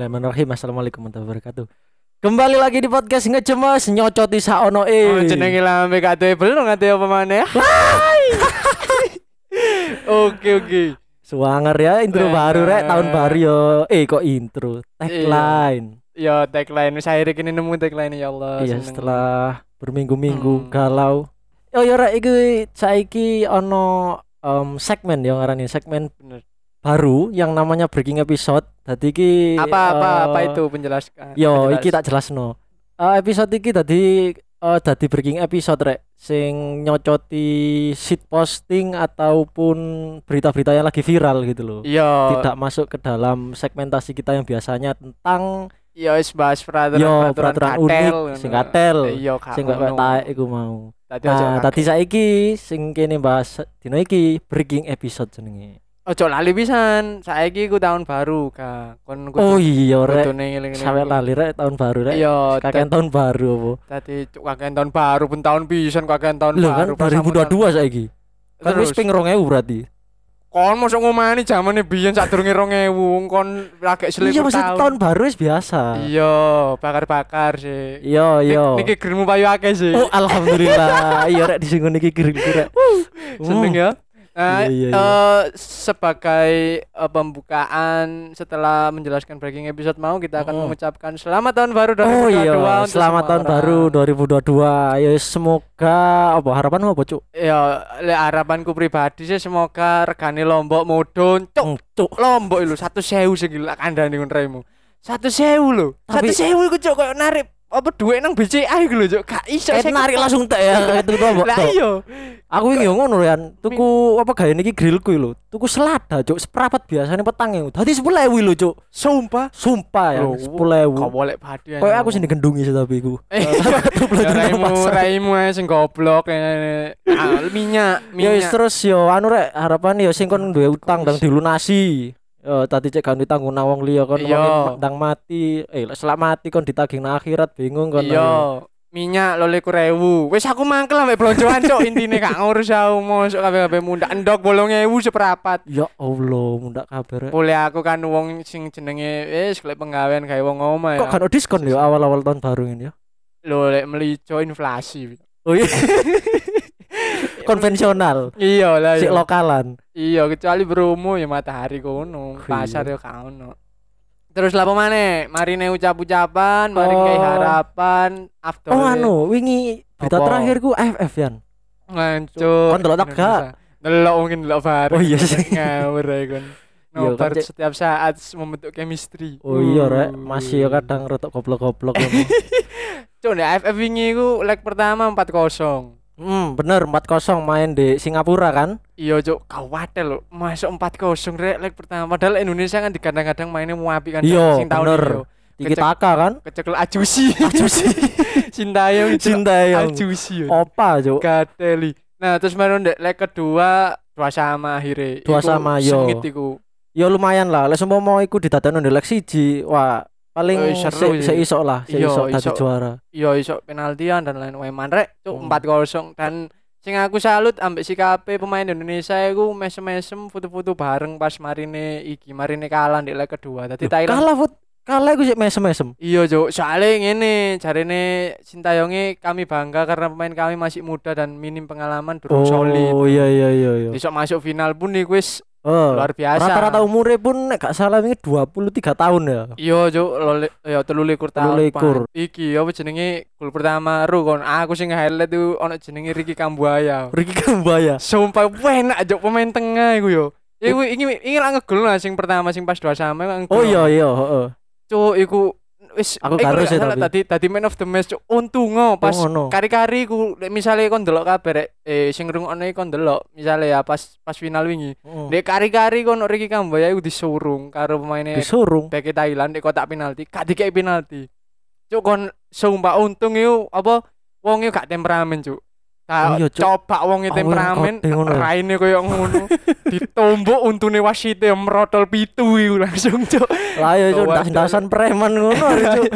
Bismillahirrahmanirrahim. Assalamualaikum warahmatullahi wabarakatuh. Kembali lagi di podcast ngecemas nyocoti saono e. Oh, jenenge lambe duwe belum duwe apa maneh. Oke oke. Suwanger ya intro Eh, baru rek tahun baru yo. Eh kok intro? Tagline. Ya tagline wis akhirnya kini nemu tagline ya Allah. Iya setelah berminggu-minggu Hmm. galau. Oh ya rek iki saiki ono em, segmen yang ngarani segmen Bener. Baru yang namanya breaking episode. Dadi iki Apa apa eh, apa itu penjelaskan. Yo, penjelas. iki tak jelasno. Eh episode iki tadi eh dadi breaking episode rek sing nyocoti shit posting ataupun berita-berita yang lagi viral gitu loh. Iya. Tidak masuk ke dalam segmentasi kita yang biasanya tentang Iya wis bahas peraturan yo peraturan peraturan unik sing katel. Iya kak. Sing gak taek iku mau. Tadi Nah, tadi saiki sing kene bahas dino iki breaking episode jenenge. Ojo lali pisan. Saiki ku tahun baru kak. Kon Oh iya rek. Sampai lali rek tahun baru rek. Iya. Kakek tahun baru apa? Tadi kakean tahun baru pun tahun pisan kakean tahun Lho kan baru. sambutan- 2022 saiki. Kan wis ping 2000 berarti. Kon mosok ngomani zamane biyen sadurunge 2000 kon lagi Iya selikur maksud tahun baru wis biasa. Iya, bakar-bakar sih. Iya iya. Nik- Niki grilmu payu akeh sih. Oh alhamdulillah. Iya rek disinggung iki kira-kira. Seneng ya. Nah, Iya, iya, iya. eh, sebagai eh, pembukaan setelah menjelaskan breaking episode mau kita akan Mm. mengucapkan selamat tahun baru 2022 Oh iya, selamat tahun orang. baru 2022. Ya semoga apa harapanmu apa, Cuk? Ya, harapanku pribadi sih semoga regane Lombok mudhun. Cuk, Hmm, Cuk. Lombok lho 1000 sing gila kandhane kon raimu. 1000 lho. Tapi- 1000 iku cuk koyo narik apa duit nang BCA iku lho cuk. Gak iso Eh sing- narik langsung tak ya itu tuh, Lah iya. Aku iki yo ngono yan. Tuku apa gaya niki grillku lho. Tuku selada, Cuk. Seprapat biasanya petang ya. Dadi 10.000 lho, Cuk. Sumpah. Sumpah ya, Loh, 10.000. Kau boleh padi. Kayak aku sing digendungi sih tapi iku. Eh, ya, raimu, raimu ae sing goblok eh, ah, minyak, Ya minyak. terus yo anu rek harapan yo sing kon duwe utang dan dilunasi. Yo tadi cek kan ditanggung nang wong liya kon Iya. ndang mati. Eh selak mati kon ditagih nang akhirat bingung kon. Iya. Minyak lo likur rewu. Wis aku mangkel ambek blonjoan cok intine gak ngurus aku mosok kabeh-kabeh mundak endok bolong ewu seperapat. Ya Allah, mundak kabar. Boleh aku kan wong sing jenenge wis lek penggawean gawe wong omah Kok ya. kan diskon yo awal-awal tahun baru ini ya? Lho lek melico inflasi. Oh iya. Konvensional, Iya lah si iya. lokalan. Iya, kecuali bromo ya matahari kono, pasar ya gak ono. Terus lah mana? Marine ucap-ucapan, mari Oh. kayak harapan, after Oh anu, wingi berita Apa? terakhirku AFF yan. ngancur. Kon delok tak gak? Delok mungkin delok bareng. Oh iya sih. Ngawur ae kon. Iya, Nobar kan, setiap saat membentuk chemistry. Oh iya rek, masih yo kadang rotok goblok-goblok. Cuk, AFF wingi iku leg pertama 4-0. Hmm, bener 4-0 main di Singapura kan? Iya, Cuk, kawatel lho. Masuk 4-0 rek leg pertama. Padahal Indonesia kan kadang-kadang mainnya muapi kan Iya, sing tahun bener. yo. Tiki taka kan? kecekel ajusi Ajusi. Sintayong Sintayong. ajusi Opa, Cuk. Gateli nah terus baru ndek leg kedua dua sama akhirnya Dua sama, yo. sengit iku Ya lumayan lah, lek mau iku didadekno ndelok siji, wah paling Eh, seru se, sih. seisok lah, Iya, seisok dadi iso. juara. iya iso penaltian dan lain lain rek cuk Hmm. 4-0 dan sing aku salut ambek si KP pemain Indonesia iku mesem-mesem foto-foto bareng pas marine iki marine kalah di leg kedua tadi Thailand Kalah fut, kalah iku sik mesem-mesem. Iya, Cuk. Soalnya ngene, jarine Sintayongi kami bangga karena pemain kami masih muda dan minim pengalaman durung solid. Oh iya iya iya iya. Besok masuk final pun nih wis Oh. luar biasa. Rata-rata umurnya pun nek gak salah ini 23 tahun ya. Iya, Cuk. Ya 23 tahun. 23. Pak. Iki apa jenenge gol pertama ru kon. Aku sing highlight tuh ono jenenge Ricky Kambuaya. Ricky Kambaya. Sumpah enak Cuk pemain tengah iku yo. Iku iki iki lah ngegol lah sing pertama sing pas dua sama ngegol. Oh iya iya, heeh. Cuk, iku wis Aku iku karo sih salah tapi. tadi tadi man of the match Cuk. Untung pas Oh, ngono. kari-kari ku misale kon delok kabeh rek eh sing ngrungokno iki kon delok misale ya pas pas final wingi. Heeh. Dek kari-kari kon Ricky Kambuaya iku disurung karo pemainnya Disurung. bek Thailand di kotak penalti, gak dikei penalti. Cuk kon sumpah untung iku apa wonge gak temperamen, Cuk. Oh Ta iya, Cuk. coba Aku yang temperamen, kote ngono ya. raine koyo ngono. Ditombok untune wasite merotol pitu iku langsung, Cuk. Lah ya cuk ndas-ndasan preman ngono cuk.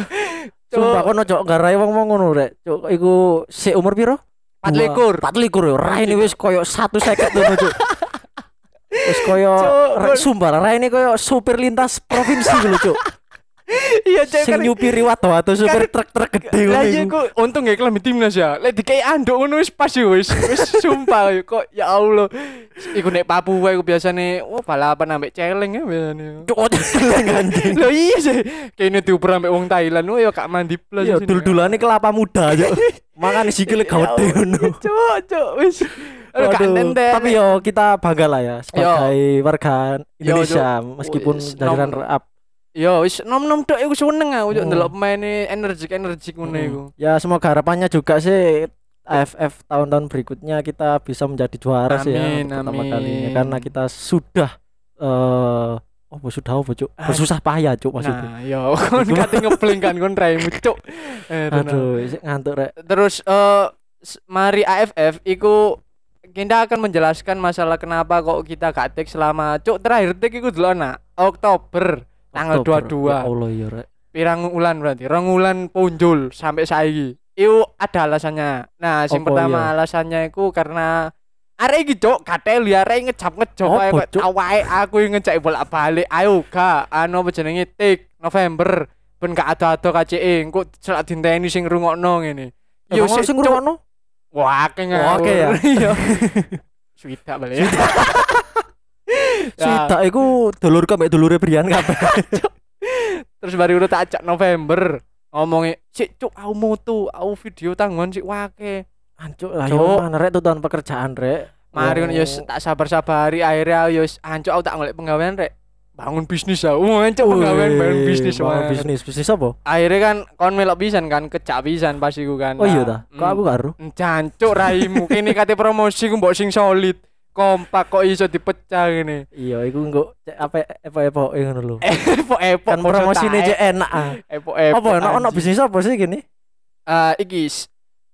Sumpah kono cuk garai wong-wong ngono rek. Cuk iku si umur piro? 24. 24 yo. Raine wis koyo 150 ngono cuk. Wis koyo sumpah raine koyo supir lintas provinsi lho cuk. Iya cek Sing nyupiri wato atau supir truk-truk gede Lah ngono iya iku. untung gak kelambi timnas ya. Lek dikei anduk ngono wis pas ya wis. Wis sumpah ya, kok ya Allah. Iku nek Papua iku biasane oh balapan ambek celeng ya biasane. Cuk jeleng anjing. Lho iya sih. Kene diuper ambek wong Thailand oh ya gak mandi plus. Iya, sini. dul-dulane kelapa muda aja. Makane sikile gawede ngono. Cuk, cuk wis. Aduh, Waduh, nenten. tapi yo kita bangga lah ya sebagai warga Yo, Indonesia meskipun jajaran nom- Yo wis nom-nom tok iku seneng aku cuk Hmm. ndelok pemaine energik-energik ngono iku. Ya semoga harapannya juga sih AFF tahun-tahun berikutnya kita bisa menjadi juara sih ya Amin, pertama amin. kalinya karena kita sudah eh oh sudah apa cuk Ah. bersusah payah cuk maksudnya. Nah, yo kon kate ngebling kan kon raimu cuk. Eh. Aduh, isik ngantuk rek. Terus eh s- mari AFF iku kita akan menjelaskan masalah kenapa kok kita gak take selama cuk terakhir take iku dulu nak Oktober tanggal Oktober. 22 Ya Allah ya rek. pirang ulan berarti rong ulan punjul sampai saiki itu ada alasannya nah sing pertama iya? alasannya itu karena arek iki cuk katel ya arek ngecap ngecap Apa, ae awake aku yang ngecek bolak balik ayo ga anu apa jenenge tik November ben gak ada-ada KCE engko selak dinteni sing rungokno ngene Yo sing Cuk. ngrungokno. wah Oh, akeh ya? iya Swidak balik ya. Swidak iku dulur ambek dulure Brian kabeh. Terus baru tak ajak November ngomongnya sik cuk aku mutu aku video tanggungan sik wake Ancuk lah yo mana rek tuntutan pekerjaan rek. mari Wong- ngono yo tak sabar-sabari akhirnya yo ancuk aku tak golek penggawean rek bangun bisnis ya uh ancuk penggawean bangun bisnis bangun bisnis bisnis apa? akhirnya kan kon melok pisan kan kecak pisan pas iku kan Oh iya dah. Kok aku karo? jancuk raimu kini kate promosi ku mbok sing solid kompak kok iso dipecah ngene Iya, iku cek apa apa apa ngono lho. epok-epok Kan promosine cek enak ah. epok-epok Apa ono ono bisnis apa sih gini? Eh iki s-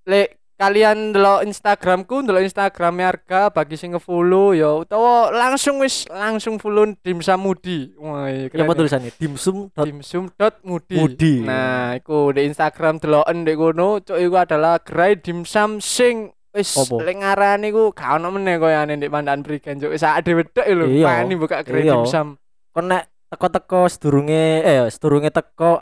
lek kalian delok Instagramku, delok Instagram harga bagi sing nge-follow ya utawa langsung wis langsung follow Dimsum Mudi. Wah, iya, Ya apa keren ya. tulisannya? Dimsum dot dimsum.mudi. Mudi. Nah, iku di Instagram deloken ndek kono, cuk iku adalah gerai dimsum sing wis lek ngarani ku gak ono meneh koyane ndek Pandan Prigen cuk. Wis ade wedok lho, Iya. pani buka gerai Iya. dimsum. kon nek teko-teko sedurunge eh sedurunge teko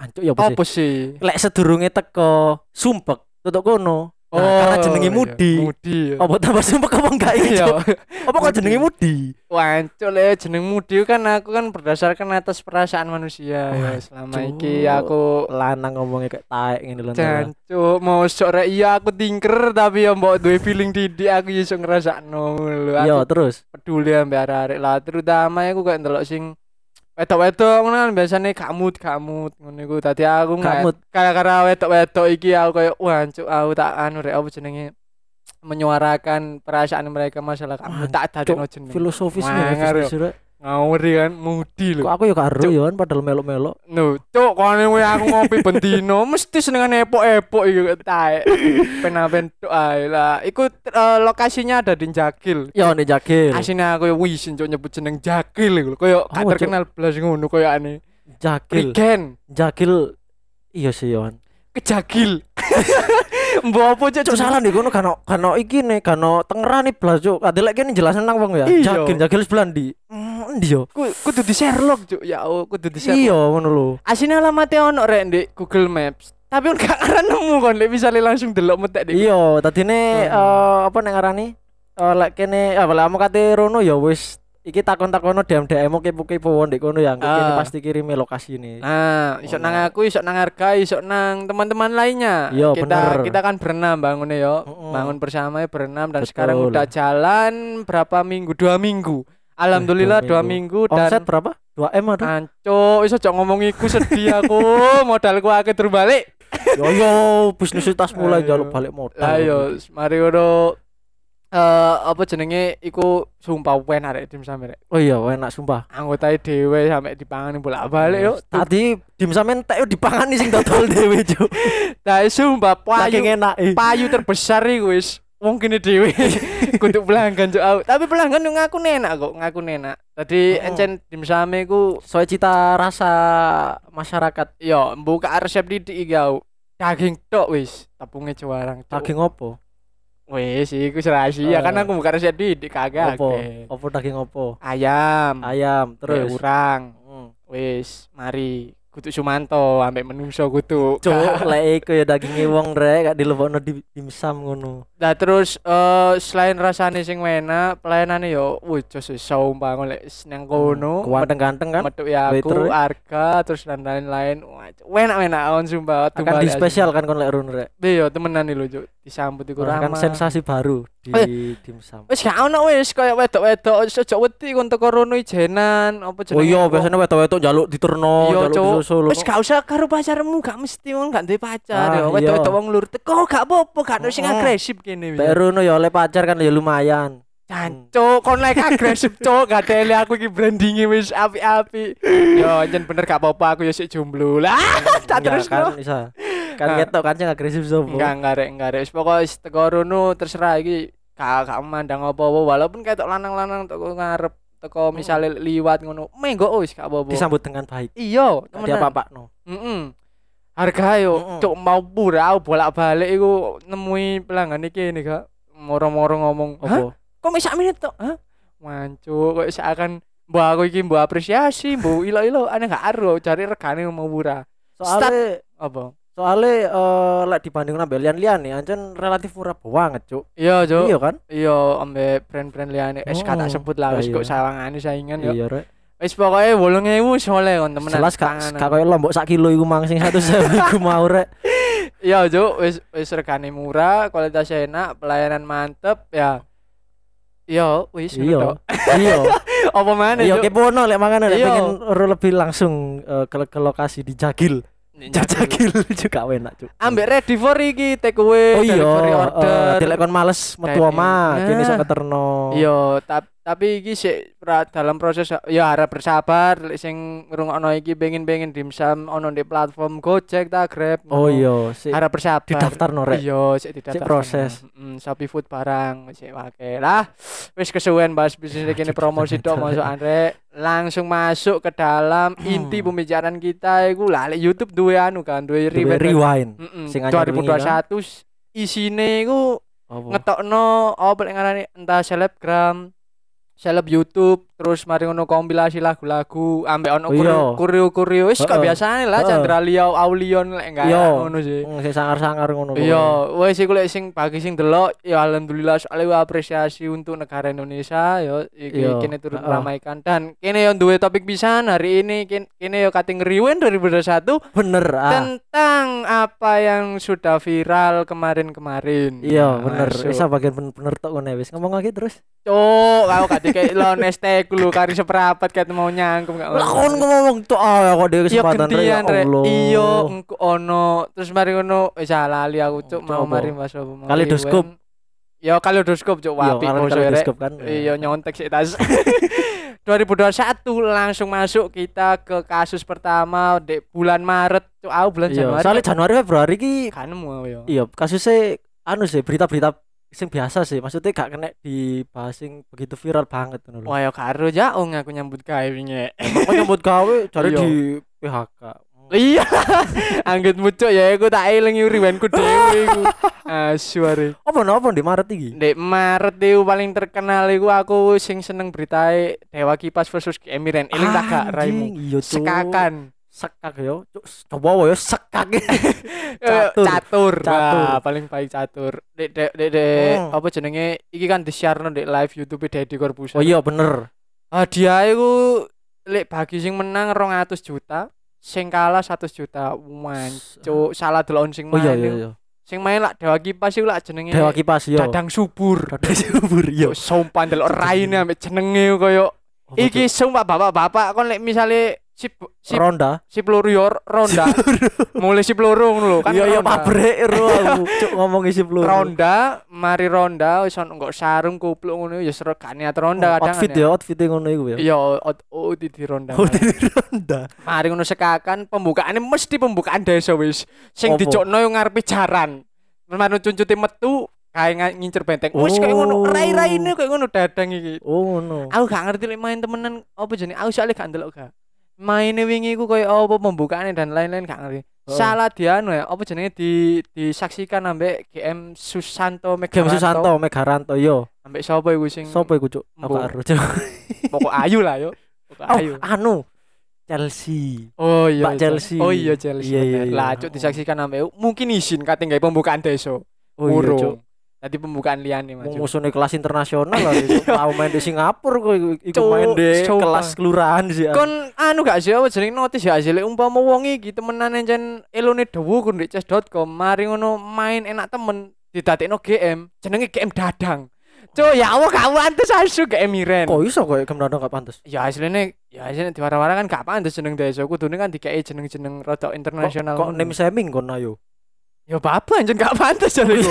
ancuk ya? Apa sih? Lek sedurunge teko sumpek tutuk kono. Nah, karena jenenge iya, Mudi. Mudi. ya. Apa tambah sumpek apa enggak? Iya. Cuk? Apa kok jenenge Mudi? Wancuk le jeneng Mudi kan aku kan berdasarkan atas perasaan manusia ya selama Wancuk. iki aku Lanang ngomongnya kayak taek ngene lho. jancuk mau sok rek iya aku tinker tapi ya mbok duwe feeling didik aku iso ngrasakno lho Iya, terus. peduli ambek arek-arek lah terutama aku kayak ndelok sing wedok-wedok ngono kan biasane kamut kamut ngono iku dadi aku Kamut. nggak gara-gara wedok-wedok iki aku kayak wancuk aku tak anu rek apa jenenge? Menyuarakan perasaan mereka masalah kamu tak Cuk, jeneng Filosofisnya Mangar, ya, Rek. ngawuri kan mudi lho Kok aku ya karo Cuk. ya kan padahal melok-melok. No, cuk kono kowe aku ngopi bendino mesti senengan epok-epok iku tae. Penapen tok ae lah. Iku eh, lokasinya ada di Jakil. Ya nek jakil. Asine aku ya wis cuk nyebut jeneng Jakil iku. Koyo gak Oh, Cuk. terkenal blas ngono koyo ane. Jakil. Prigen Jakil. Iya sih Yohan. kejakil. Mbok apa cuk Cuk salah nih kono kano kano iki nih kano Tangerang nih blas cuk. Ade lek kene jelasin nang wong ya. Iya. Jakil, jakil sebelah ndi? Mm, Ndi yo. Ku- kudu di Sherlock cuk. Ya Allah, kudu di Sherlock. Iya ngono lho. Asine alamatnya ono rek ndek Google Maps. Tapi kan gak aran nemu kon lek bisa langsung delok metek di Iya, tadine Hmm. eh apa nek ngarani? Eh lek kene apa lek kate rono ya wis iki takon-takono DM-DM kepo-kepo ndek kono ya. Ah. pasti kirimi lokasi nih. Nah, iso Oh, nang aku, iso nang harga, iso nang teman-teman lainnya. Iya, kita bener. kita kan berenam bangunnya yo. Mm-mm. Bangun bersama ya berenam dan Betul. sekarang udah jalan berapa minggu? Dua minggu. Alhamdulillah dua dua minggu. minggu, Omset dan berapa? 2M ada. anco iso cok ngomong iku sedih aku modalku akeh terbalik. Yo yo bisnis tas mulai jaluk balik modal. Ayo, mari ngono eh apa jenenge iku sumpah wen arek tim sampe rek. Oh iya, enak sumpah. Anggotae dhewe sampe dipangani bolak-balik yo. Tadi dim sampean tek yo dipangani sing dodol dhewe, Cuk. Nah, sumpah payu enak. eh. payu terbesar iku wis wong kene dhewe kudu pelanggan cuk aku. Tapi pelanggan yo ngaku enak kok, ngaku enak. Tadi Mm-mm. encen dimsame ku Soal cita rasa masyarakat yo buka resep didik iki. Daging tok wis, tepungnya juarang. Daging opo? Wis iku rahasia kan Eh. aku buka resep didik kagak. Opo? Opo daging opo? Ayam, Ayam terus urang. Hmm. Wis, mari kudu Sumanto ambek menungso kudu. Cuk, lek iku ya daginge wong rek gak dilebokno di dimsum ngono. Nah terus eh selain rasane sing enak, pelayanane yo wih jos saumpah lek nang kono. Ganteng-ganteng kan. metu ya aku harga terus dan lain-lain wah enak-enak on sumpah Akan di spesial kan kon lek run rek. iya temenan nih lho Cuk. disambut iku Kan ramah sensasi baru di Eh. dimsum. wis gak ono wis kaya wedok-wedok aja wedi kon teko rono ijenan apa jenenge Oh iya, biasanya wedok-wedok njaluk diturno, Iya, njaluk Cuk. disusul. Wis gak usah karo pacarmu, gak mesti wong gak duwe pacar Ah, ya. iya. Wedok-wedok wong lur teko gak apa-apa, gak ono sing agresif kene. Ya oleh pacar kan ya lumayan. Cancuk, kon lek agresif cuk, gak tele aku iki brandinge wis api-api. Yo, anjen bener gak apa-apa aku ya sik jomblo. Lah, tak terus kan bisa. Kan ketok kan sing agresif sopo. Enggak, enggak rek, enggak rek. Wis pokoke teko rono terserah iki gak gak mandang apa-apa walaupun ketok lanang-lanang teko ngarep teko misale liwat ngono. Menggo wis gak apa-apa. Disambut dengan baik. Iya, temenan. apa no. Heeh. Harga yo Mm-mm. cuk mau pura bolak-balik iku nemui pelanggan iki ini gak moro-moro ngomong, "Hah? Apa? Kok sak menit tok?" Hah? Mancu, kok seakan mbok aku iki mbok apresiasi, mbok ilo-ilo aneh gak aru cari regane mau murah. Soale Apa? Soale eh lek dibanding nambah lian-lian nih ancen relatif murah banget, Cuk. Iya, Cuk. Iya kan? Iya, ambek brand-brand liyane. Wis Oh, tak sebut lah wis iya. kok sawangane saingan yo. Iya, Rek. Wis pokoke 8000 soleh kon temenan. Jelas gak panganan. gak koyo lombok sak kilo iku mang sing 100.000 iku mau rek. Iya, Cuk, wis wis regane murah, kualitas enak, pelayanan mantep ya. Iya, wis Iya. Iya. Apa mana, Iya kepono lek mangan lek Iya. pengen lebih langsung eh, ke, ke lokasi di Jagil. Jagil juga enak, Cuk. Ambek ready for iki take away, Oh iya, delivery order. delek kon males metu omah, kene iso Nah. keterno. Iya, tap- tapi iki sik dalam proses ya harap bersabar sing ngrungokno iki pengen-pengen dimsum ono di platform Gojek ta Grab. Oh iya, sik harap bersabar. didaftarno rek. Iya, sik didaftar. proses. Heeh, Shopee Food barang sik wake lah. Wis kesuwen bahas bisnis iki ini promosi tok masuk Andre. Langsung masuk ke dalam inti Hmm. pembicaraan kita iku lah YouTube duwe anu kan, duwe rewind. Sing anyar wingi kan? 2021 isine iku ngetokno apa lek ngarani entah selebgram seleb YouTube terus mari ngono kompilasi lagu-lagu ambek ono Oh, iya. kurio-kurio wis kok biasane lah. Chandra Liao Aulion lek enggak Iya. ngono sih Hmm, sing sangar-sangar ngono. Iya, wes iku lek sing bagi sing delok ya alhamdulillah soalnya apresiasi untuk negara Indonesia ya iki Iya, kene turut meramaikan dan kene yang duwe topik pisan hari ini kene, yo kating ngeriwen 2021 Bener ah. tentang apa yang sudah viral kemarin-kemarin. Iya, Nah, bener. Wis bagian bener tok ngene wis. Ngomong lagi terus. Cuk, kau kayak lo nestek lu kari seperapat kayak mau nyangkum gak Lah kon ngomong tok ah kok dhewe Iya kesempatan rek, ya. Allah. Iya engko ono terus mari ngono wis ah, lali aku cuk mau mari Mas mau Kaleidoskop. rewind. Ya kaleidoskop cuk Iya, wapi kaleidoskop kan. Iya nyontek sih tas. 2021 langsung masuk kita ke kasus pertama di bulan Maret cuk aku bulan Iya, Januari. soalnya Januari Februari ki kan ya. iya kasusnya anu sih berita-berita sing biasa sih maksudnya gak kena dibahas sing begitu viral banget ngono lho. Wah ya karo jaong aku nyambut gawe wingi. Kok nyambut gawe cari Iya. di PHK. Iya. Angget mucuk ya aku tak eling riwenku dhewe iku. Asu are. Apa no apa di Maret iki? Dek Maret itu paling terkenal iku aku sing seneng beritae Dewa Kipas versus Emiren. Eling tak gak raimu. Iya. Sekakan. Sekak yo. Coba yo sekak. Catur. catur. Catur. Wah, paling baik catur. Dek dek dek dek Hmm. apa jenenge iki kan di live YouTube Deddy Oh Corbuzier. iya bener. Hadiah iku lek bagi sing menang 200 juta, sing kalah 100 juta. Wancuk, salah delok sing Oh main. iya iya iku. iya. Sing main lak Dewa Kipas iku lak jenenge Dewa kipas yo. Dadang Subur. Dadang subur yo. Yo sumpah delok raine ambek jenenge koyo iki sumpah bapak-bapak kon lek misale sip sip ronda. sip yo ronda. Mulai sip ngono lho kan. Iya iya pabrik ero aku. Cuk ngomong isi peluru. Ronda, mari ronda wis ono nggo sarung kupluk ngono ya niat ronda kadang. outfit ya, outfit ngono iku ya. Iya, out- oh di ronda. Oh, di ronda. Mari ngono sekakan pembukaannya mesti pembukaan desa wis. Sing dijokno yo ngarepe jaran. Terus mari cuncute metu kae nga- ngincer benteng. Wis kayak ngono, Oh. rai-raine kayak ngono dadang iki. Oh ngono. Aku gak ngerti lek main temenan apa jenenge. Aku soalnya gak ndelok gak. Maine wingi iku koyo apa pembukaannya dan lain-lain gak ngerti. Oh. Salah dia anu ya, apa jenenge di disaksikan ambek GM Susanto Megaranto. Susanto Megaranto yo. Ambek sapa iku sing Sopo iku cuk? Aku karo pokok ayu lah yo. Pokok Oh, ayu. anu. Chelsea. Oh iya. Pak iya. Chelsea. Oh iya Chelsea. Iya, iya, iya. Lah cuk disaksikan sampe mungkin izin kate gawe pembukaan desa. Oh iya, Cuk. Tadi pembukaan liane Mas. Mau musuhnya kelas internasional lah itu. Mau main di Singapura kok iku- main di kelas kelurahan sih. Kon anu gak sih apa jeneng notis ya hasilnya umpama wong iki temenan encen elone dawa ku ndek chess.com mari ngono main enak temen didadekno GM jenenge GM dadang. Cuk ya Allah gak pantes asu GM Iren. Kok iso kok kemenangan gak pantes? Ya hasilnya ya hasilnya diwara-wara kan gak pantes jeneng desa kudune kan dikei jeneng-jeneng rada internasional. Kok, name seming kon ayo. Ya apa anjen gak pantes jariku.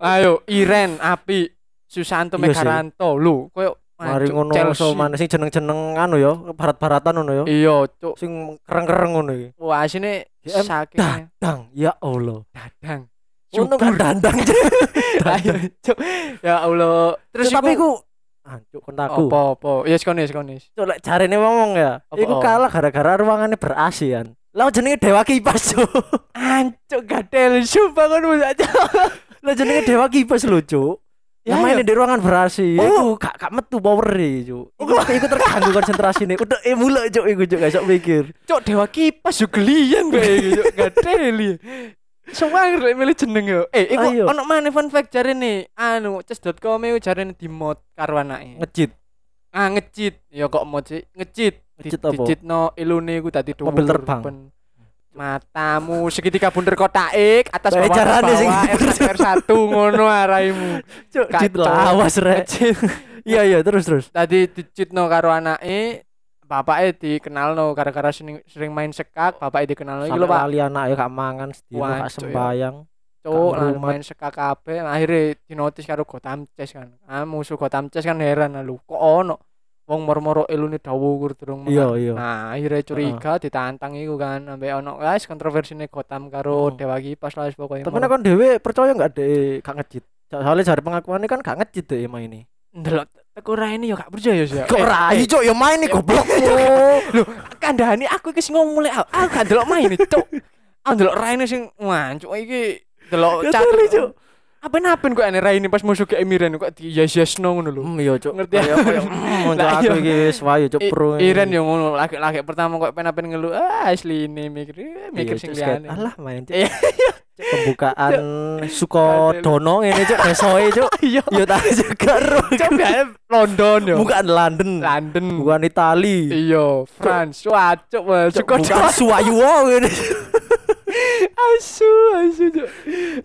Ayo Iren Api Susanto Iya. Mekaranto lu koyo Mari ngono so mana sih jeneng-jeneng anu ya, barat-baratan ngono ya. Iya, cuk. Sing kereng-kereng ngono iki. Wah, sini saking Dang, ya Allah. dadang. Ngono kan dandang. Ayo, cuk. Ya Allah. Terus tapi ku Ancuk kon aku. apa apa? Ya sekonis sekonis. Cuk lek jarene ngomong ya. Iku kalah gara-gara ruangannya ber-AC kan. Lah jenenge Dewa Kipas cuk. Ancuk gadel sumpah kon wis aja. Lah jenenge Dewa Kipas lho cuk. Ya, Ya, main ya. di ruangan ber-AC. Oh. Iku gak gak metu power cuk. Iku, iku terganggu konsentrasine. Udah eh mulai cuk iku cuk gak mikir. Cuk dewa kipas yo gelian gue cuk gadel. Sumpah lek milih jeneng yo. Eh, iku ono maneh fun fact jarene anu chess.com iku jarene di mod karo anake. Ngecit. Ah ngecit. Ya kok mod sih? Ngecit. Ngecit apa? Dicitno ilune iku dadi dhuwur. Mobil terbang. ben. Matamu segitiga bunder kotaik atas bawah carane sing bawah R1 R1 ngono araimu. Cuk, cit lawas rek. Iya iya terus terus. Tadi dicitno karo anake bapaknya dikenalno gara-gara sering, sering main sekak bapaknya dikenalno iki lho Pak anak ya gak mangan sedina Wah, gak ya. sembayang. cuk main sekak kabeh akhirnya dinotis karo Gotham Chess kan ah musuh Gotham Chess kan heran lu kok ono wong moro-moro ilune dawa kur durung Iya menang. iya. nah akhirnya curiga ditantang iku kan sampai ono guys kontroversine Gotham karo Hmm. Dewa Kipas lah pokoknya Tapi nek kon dhewe percaya gak deh gak ngecit. Soalnya jare pengakuannya kan gak ngecit deh main ini. ndelok teku ini yo gak percaya sih Kok rai cuk ya main nih goblok. lho kandhani aku iki sing ngomong mulai aku gak ndelok main cuk aku ndelok Raine sing wah cuk iki ndelok Ya Cuk. Apa napen kok ane Raine pas musuh ke Emiren kok di yes yes no ngono lho Hmm iya cuk. Ngerti ya? Kayak kayak hmm Lah, cuk, iya. aku iki wis wayu cuk pro. Iren yo ngono laki-laki pertama kok pen-pen ngeluh ah asli ini mikir mikir Iya, sing Cuk, liyane Alah main cuk. Iya. Cuk, Pembukaan Sukodono ngene cuk desoe cuk. Yo tak juga ro. coba London yo Bukan London. London Bukan Itali. iya France wah cuk Cuk, Bukan Suwayu ngene. asu asu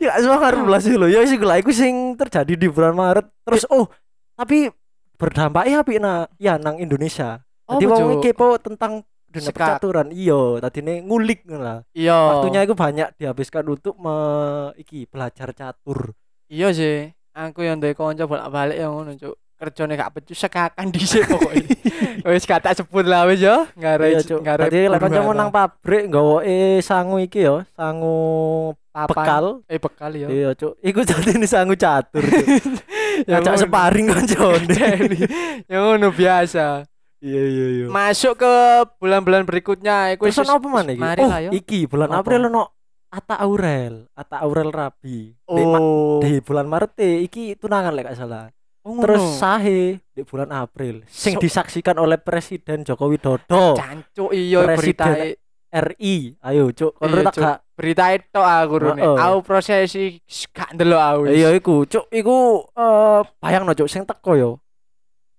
Ya semua karo belas lho. Ya lah iku sing terjadi di bulan Maret. Terus oh, tapi berdampaknya apik na ya nang Indonesia. Jadi wong Cuk? iki kepo tentang dunia percaturan. Iya, tadine ngulik ngono lah. iya Waktunya itu banyak dihabiskan untuk me, iki belajar catur. iya sih aku yang dari konco bolak-balik yang ngono cuk kerjane gak becus sekakan dhisik pokoknya wis gak tak sebut lah wis yo ngare Iya, ngare Tadi lek kancamu nang pabrik nggawoke sangu iki ya, sangu bekal. eh bekal ya Iya, Cuk. Iku jadi sangu catur. Cuk. Ya ngono. separing kancane. Yang ngono biasa Iya, iya, iya. masuk ke bulan-bulan berikutnya iku Terus ono apa mana iki? Oh, lah yo iki bulan Apa? April ono Ata Aurel, Ata Aurel Rabi. Oh di bulan Maret e, iki tunangan lek gak salah. Oh, Terus sahe di bulan April sing So- disaksikan oleh Presiden Joko Widodo cancuk iya Presiden berita RI. Ayo, Cuk. Iya, tak Cuk. gak berita itu aku rene Heeh. aku prosesi gak ndelok aku. Iya iku, Cuk, iku eh bayangno Cuk sing teko yo.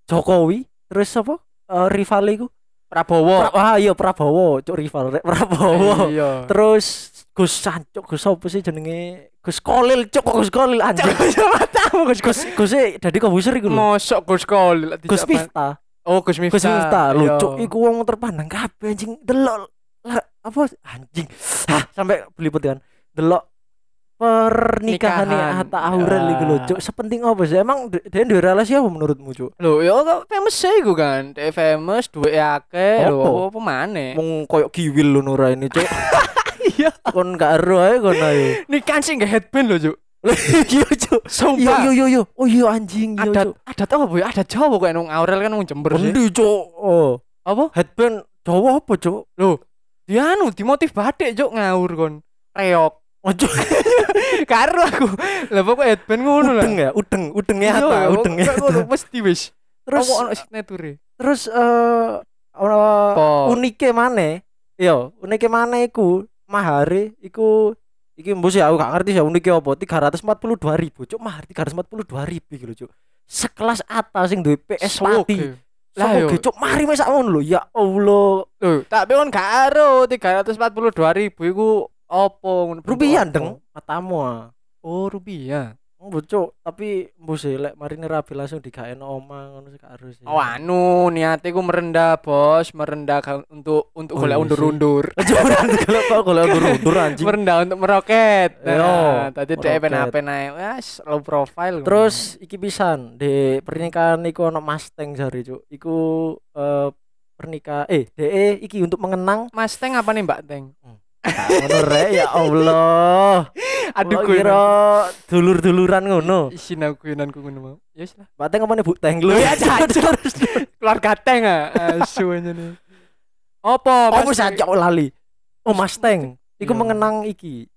Jokowi, terus apa? Eh rival iku. Prabowo Pra- ah iya Prabowo, Cuk rival Prabowo. iya Terus Gus Sancuk, Gus apa sih jenenge? Gus Kolil, Cuk, Gus Kolil anjing. matamu Gus Gus Gus e dadi komposer iku lho. mosok Gus Kol Gus Miftah. oh Gus Miftah Gus Miftah lho, Iya. Iku wong terpandang kabeh anjing. Delok apa anjing. Hah, sampai belipet kan. Delok pernikahan Nikahan. Atta Aurel iku lho, Ya. Cuk. Sepenting apa sih? Emang dia duwe relasi apa menurutmu, Cuk? Lho, ya kok famous sih iku kan. Dia famous, duwe akeh, lho Apa? maneh. Mung koyo kiwil lho Nura ini, Cuk. Iya. Kon gak ero ae kon ayo. Ini kan sih nggak headband lho, Cuk. Iya, Cuk. Sumpah. iya, iya, iya. Oh iya anjing, Adat Cuk. adat apa bu? Adat Jawa kok nang Aurel kan nang Jember sih. Endi, Cuk? Oh, Apa? headband Jawa apa, Cuk? Lho, dia anu dimotif batik, Cuk, ngawur kon. Reok. Cuk. Karo aku. Lah pokok headband ngono lah. Udeng ya, udeng, udengnya Iya, Atta, ya, udengnya. pokoknya ngono mesti wis. Terus Apa ono signature? terus eh ono Apa? unike maneh. Yo, unike maneh iku mahare iku iki mbok sih aku gak ngerti sih unike apa 342.000 cuk mahar 342.000 iki lho cuk. Sekelas atas sing duwe PS. Oke. Lah yo. cuk mari wis sak ngono lho. Ya Allah. Lho, tak kon gak ero 342.000 iku opo ngono. Rupiah deng matamu. ah. Oh, rupiah. Mbok cuk, tapi mbok sih lek marine rabi langsung digaekno omah ngono sih gak harus. sih. Oh, anu niate ku merendah, Bos, merendah untuk untuk Oh, golek iya undur-undur. Jangan kalau kau kalau undur anjing. merendah untuk meroket. Yo, Nah, tadi dhek apa naik. Wes, low profile. Terus iki pisan di pernikahan iku ono Mustang jare cuk. Iku eh pernikahan eh DE iki untuk mengenang Mas Teng apa nih Mbak Teng? Ah, ngono ya Allah. Aduh gue kira dulur-duluran ngono. Isin aku yunanku ngono mau. Ya wis lah. Teng apa nih Bu Teng lu? Ya cacur. Keluarga Teng ah. Aja nih. Apa? Oh, Mas wis Teng? ajak lali. Oh. Iku Iya. mengenang iki.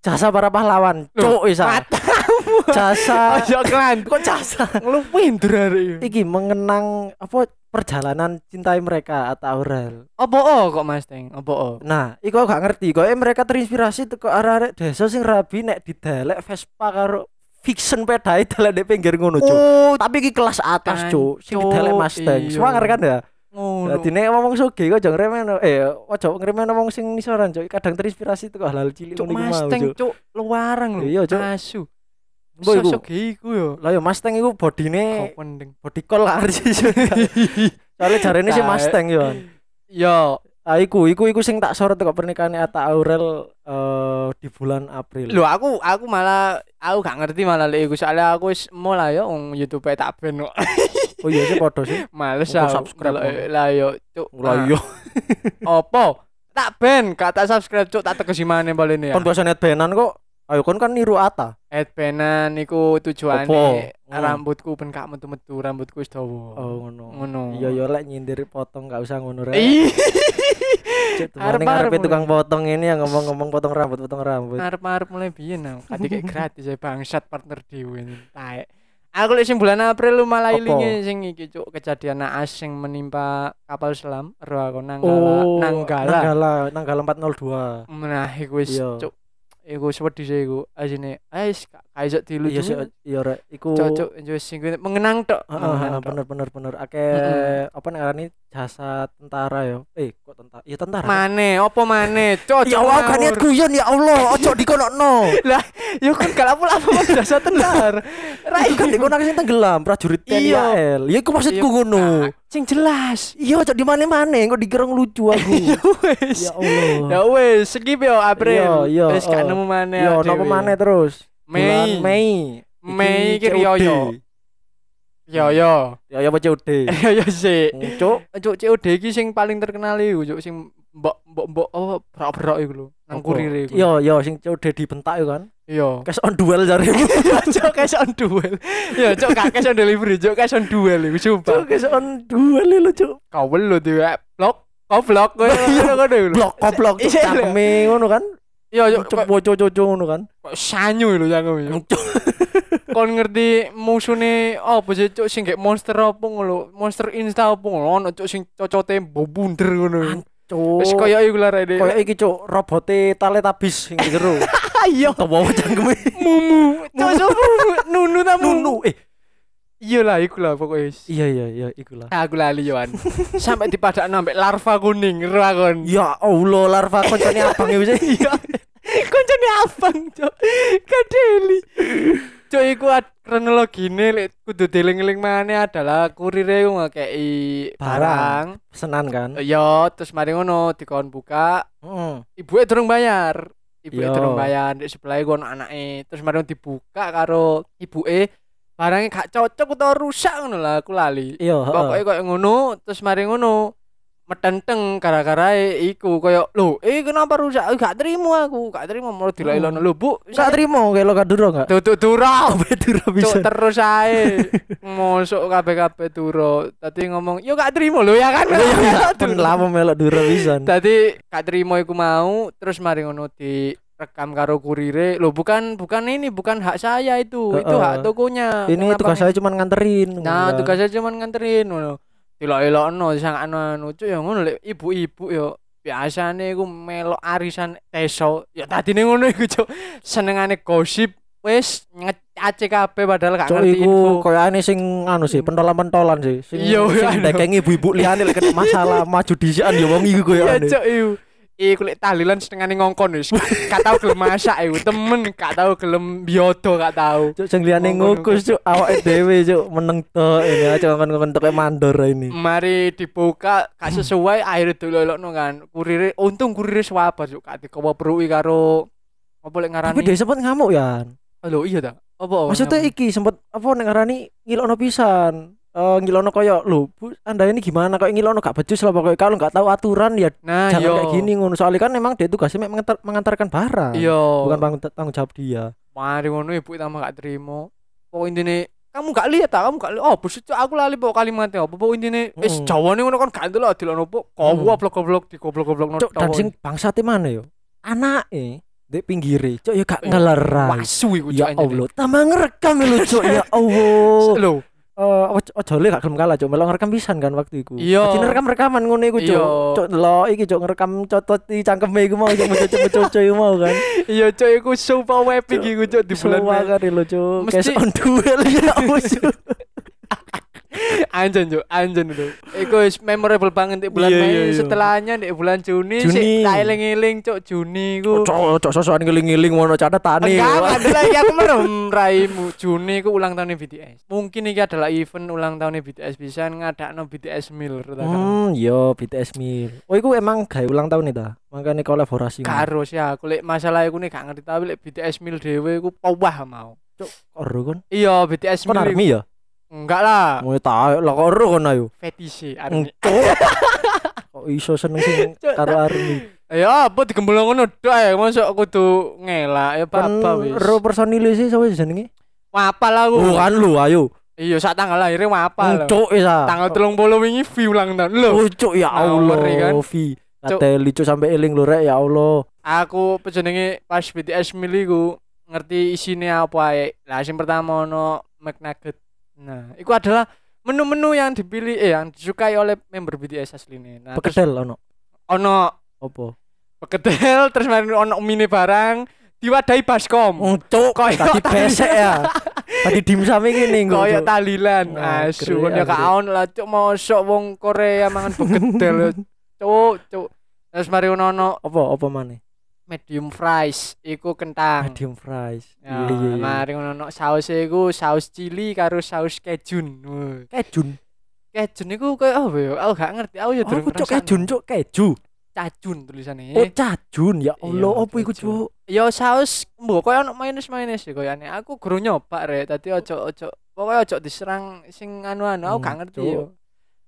Jasa para pahlawan. Cuk isa. Matamu. Jasa. Ayo klan. Kok jasa? Lu pinter. Iki mengenang apa perjalanan cintai mereka atau Aurel. Apa oh kok Mas Teng? Apa oh? Nah, iku gak ngerti. Kok mereka terinspirasi teko arek-arek desa sing rabi nek didelek Vespa karo fiction pedae delek di pinggir ngono, Cuk. Oh, Tapi iki kelas atas, Cuk. Sing didelek Mustang. iya. Swanger kan ya? ngono. Dadi nek ngomong sugih kok aja ngremeno eh aja ngremeno wong sing nisoran, Cuk. Kadang terinspirasi teko hal-hal cilik ngono iku mau, Mustang Cuk. cuk luarang lho. Iya, Cuk. Asu. Mbok iku. Sosok iku yo. Lah yo Mustang iku bodine Kok pendeng. body call lah sih. Soalnya jarene sih. Mustang yo. Yo, Ah iku, iku iku sing tak sorot teko pernikahan Atta Aurel eh di bulan April. Lho aku aku malah aku gak ngerti malah lek iku soalnya aku wis mulai yo wong YouTube tak ben kok. Oh iya sih podo sih. Males aku. subscribe. Lah yo cuk. Lah iya. Ah, Opo? Tak ben gak tak subscribe cuk tak tegesi maneh balene ya. Kon bahasa net benan kok. Ayo kon kan niru Ata. Headbandan iku tujuane Opo? Hmm. rambutku ben gak metu-metu, rambutku wis dawa. Oh ngono. Ngono. Iya yo lek nyindir potong gak usah ngono rek. Arep mulai. tukang potong ini yang ngomong-ngomong potong rambut, potong rambut. Arep-arep mulai biyen aku. Kati kayak gratis ya bangsat partner dhewe ini. Taek. Aku lek sing bulan April lu malah ilinge sing iki cuk kejadian naas sing menimpa kapal selam ero aku Nanggala Oh, Nanggala. Nanggala, Nanggala 402. Nah, iku wis Iya. Cuk. Iku wedi sih iku. Asine, ais iso dilucu. Iya sih, iya rek. Iku cuk wis sing mengenang tok. Heeh, bener bener bener ake apa nih ngarani jasa tentara yo eh kok tentara iya tentara Mane, opo mane? Cuk. ya Allah gak niat guyon ya Allah ojo dikonokno Yo kan gak apa-apa mas jasa tentara. Ra itu kan dikono sing tenggelam prajurit TNI Iya. AL ya iku maksudku Iya, ngono Sing jelas. iya ojo di mana-mana kok dikira lucu aku Ya ya Allah Ya wis, skip yo April. Iya, Wis gak oh. nemu maneh. Yo, nopo mana terus? Mei. Mei. Mei iki. Rioyo. Yo yo. Ya ya apa COD? Yo yo sih. Cuk. Cuk COD iki sing paling terkenal iku, cuk sing mbok mbok mbok oh berak-berak iku lho. Nang Apa? kurir iku. Yo yo sing COD dibentak yo kan. Iya. Cash on duel jarimu. Cuk cash on duel. Yo cuk gak cash on delivery, cuk cash on duel iku Cuk sumpah. cash on duel lho cuk. Belum tuh ya. Blok. Kau blok kowe ngono lho. Blok koplok cuk lho. cakeme ngono kan. Iya, yo boco-boco ngono kan. kok sanyu lho jangan. Kon ngerti musuhne apa sih cuk sing monster apa ngono, monster insta apa ngono, ono cuk sing cocote bunder ngono. Cuk. Wis koyo iku lah rene. Kayak iki cuk robote Teletubbies sing jero. Iya. Tawa cangkeme. Mumu. Cuk mumu. Nunu ta. Nunu eh Iya lah iku lah pokoknya. iya iya iya iku lah. Aku lali yoan. Sampai dipadakno ambek larva kuning ro. Ya Allah larva koncone abang iku sih. Iya. Koncone abang, Cuk. Kadeli. Cuk iku ad- kronologine lek kudu dieling-eling maneh adalah kurire ku ngekeki Barang. barang. Pesenan kan. Iya, terus mari ngono dikon buka, Heeh. ibuke durung bayar. Ibuke Iya. durung bayar, di sebelah iku ono anake. Terus mari dibuka karo ibuke barangnya gak cocok utawa rusak ngono lah aku lali. Iya. Pokoknya koyo ngono, terus mari ngono metenteng gara-gara iku koyo lho, eh kenapa rusak? Gak terima aku, gak terima mau dilailono lho, Bu. Gak terima kayak lo kaduro enggak? Tutuk duro. Bedura Cuk bisa. terus ae. Mosok kabeh-kabeh duro. Tadi ngomong, "Yo gak terima lho ya kan." Pun lama melok dura pisan. Tadi gak terima iku mau, terus mari ngono di rekam karo kurire. Loh, bukan bukan ini, bukan hak saya itu. Itu Heeh. hak tokonya. Ini Kenapa tugas saya cuma nganterin. Nah, Enggak. tugas saya cuma nganterin ngono. Anu anu cuk ya ngono lek ibu-ibu yo biasane iku melok arisan teso ya tadine ngono iku cuk senengane gosip wis ngecace kabeh padahal gak ngerti info koyane sing anu sih, pentolan-pentolan sih. Sing Iya, sing anu. ndekeng ibu-ibu liyane lek masalah maju disikan ya wong iku iya koyane. cuk iku lek tahlilan setengahane ngongkon wis. Gak tau gelem masak iku temen gak tau gelem biodo gak tau. Cuk sing liyane ngukus cuk. Awake dhewe cuk meneng tok ini aja ngongkon tok mandor ini. mari dibuka gak sesuai akhirnya delok-elokno kan. Kurire untung kurire swabar cuk. Gak dikowo perui karo apa lek ngarani? Tapi dia sempat ngamuk ya. Lho iya ta. Apa Maksudnya iki sempat apa nek ngarani ngilokno pisan. Eh ngilokno koyo lho, Bu, Anda ini gimana kok ngilokno gak becus lah pokoknya kalau nggak tahu aturan ya nah jangan iya kayak gini ngono. Soalnya kan memang dia tugasnya mengantar- mengantarkan barang. iya Bukan tanggung, tanggung jawab dia. mari ngono ibu tambah gak terima pokok intine kamu gak lihat tak kamu gak lihat oh bos Cuk, aku lali pokok kalimatnya apa pokok intine wis Mm. jawane ngono kan gak ndelok dilokno po goblok goblok di goblok goblok Cuk dan sing bangsate mana yo? Anake di pinggire, cuk ya gak Iya. ngelerai. wasu iku Ya Allah, tambah ngerekam lho cuk ya Allah. lho Eh, ojo ojo le gak gelem kalah cuk, malah ngerekam pisan kan waktu iku. Iya. Jadi rekam-rekaman ngono iku cuk. Iya. Cuk delok iki cuk ngerekam cotot di cangkeme iku mau cuk mecoco iku mau kan. iya cok iku super epic iku cok di bulan Mei kan lho cuk. Mesti- on duel ya. anjen cok anjen itu iku memorable banget di bulan Iya, Mei iya, iya. setelahnya di bulan Juni Juni. sih tak eling-eling cok Juni iku Cuk cuk sosokan ngiling-ngiling ngono catatane. Enggak, ada lagi aku merem raimu Juni ku ulang tahun BTS. Mungkin ini adalah event ulang tahun BTS bisa ngadakno BTS Mil Hmm, yo BTS Mil. Oh, iku emang gawe ulang tahun itu. Makanya kolaborasi. Karo sih aku lek masalah iku nih gak ngerti tapi lek BTS Mil dhewe iku powah mau. Koro kon. Iya BTS Kon Mil. army ya? Enggak lah, Mau tahu lah koro kon ayo. fetish. Cuk. Kok iso seneng sing karo army. Ya apa digembul ngono tok ya mosok aku tuh ngelak ya Kan apa wis. ro personil sih sapa jenenge? Wapal aku. Oh kan lu ayo. Iya sak tanggal lahirnya wapal. Cuk isa. Tanggal 30 wingi view ulang tahun. Lho, Oh cuk ya Ngawur, ya kan? Allah. Vi. Kateli cuk sampai eling lho rek ya Allah. aku pejenenge pas BTS milih ku ngerti isinya apa ae. Lah sing pertama ono McNugget. Nah, itu adalah menu-menu yang dipilih eh yang disukai oleh member BTS aslinya. Nah, terus Pekedel ono. ono Apa? pekedel terus mari ono mini barang diwadahi baskom. Oh, Cuk, Koyo tadi besek ya. Tadi dimsum iki ning Koyo talilan. Asu keren, kan ya keren. kaon lah cuk mosok wong Korea mangan pekedel. Cuk, cuk. Terus mari ono ono apa apa maneh? Medium fries iku kentang. Medium fries. Ya, Iya, iya, iya. mari ngono saus iku saus cili karo saus kejun. Kejun. Kejun iku koyo apa ya? Aku gak ngerti. Aku ya Oh, durung cuk ngrasakno. kejun cuk keju. Cajun tulisannya. Oh, cajun. Ya Allah, Iya, apa iku cuk? Ya saus mbok koyo ono mayones-mayones ya koyo aneh. Aku guru nyoba rek. Tadi ojo ojo pokoknya ojo diserang sing anu-anu. Aku gak Hmm, ngerti yo.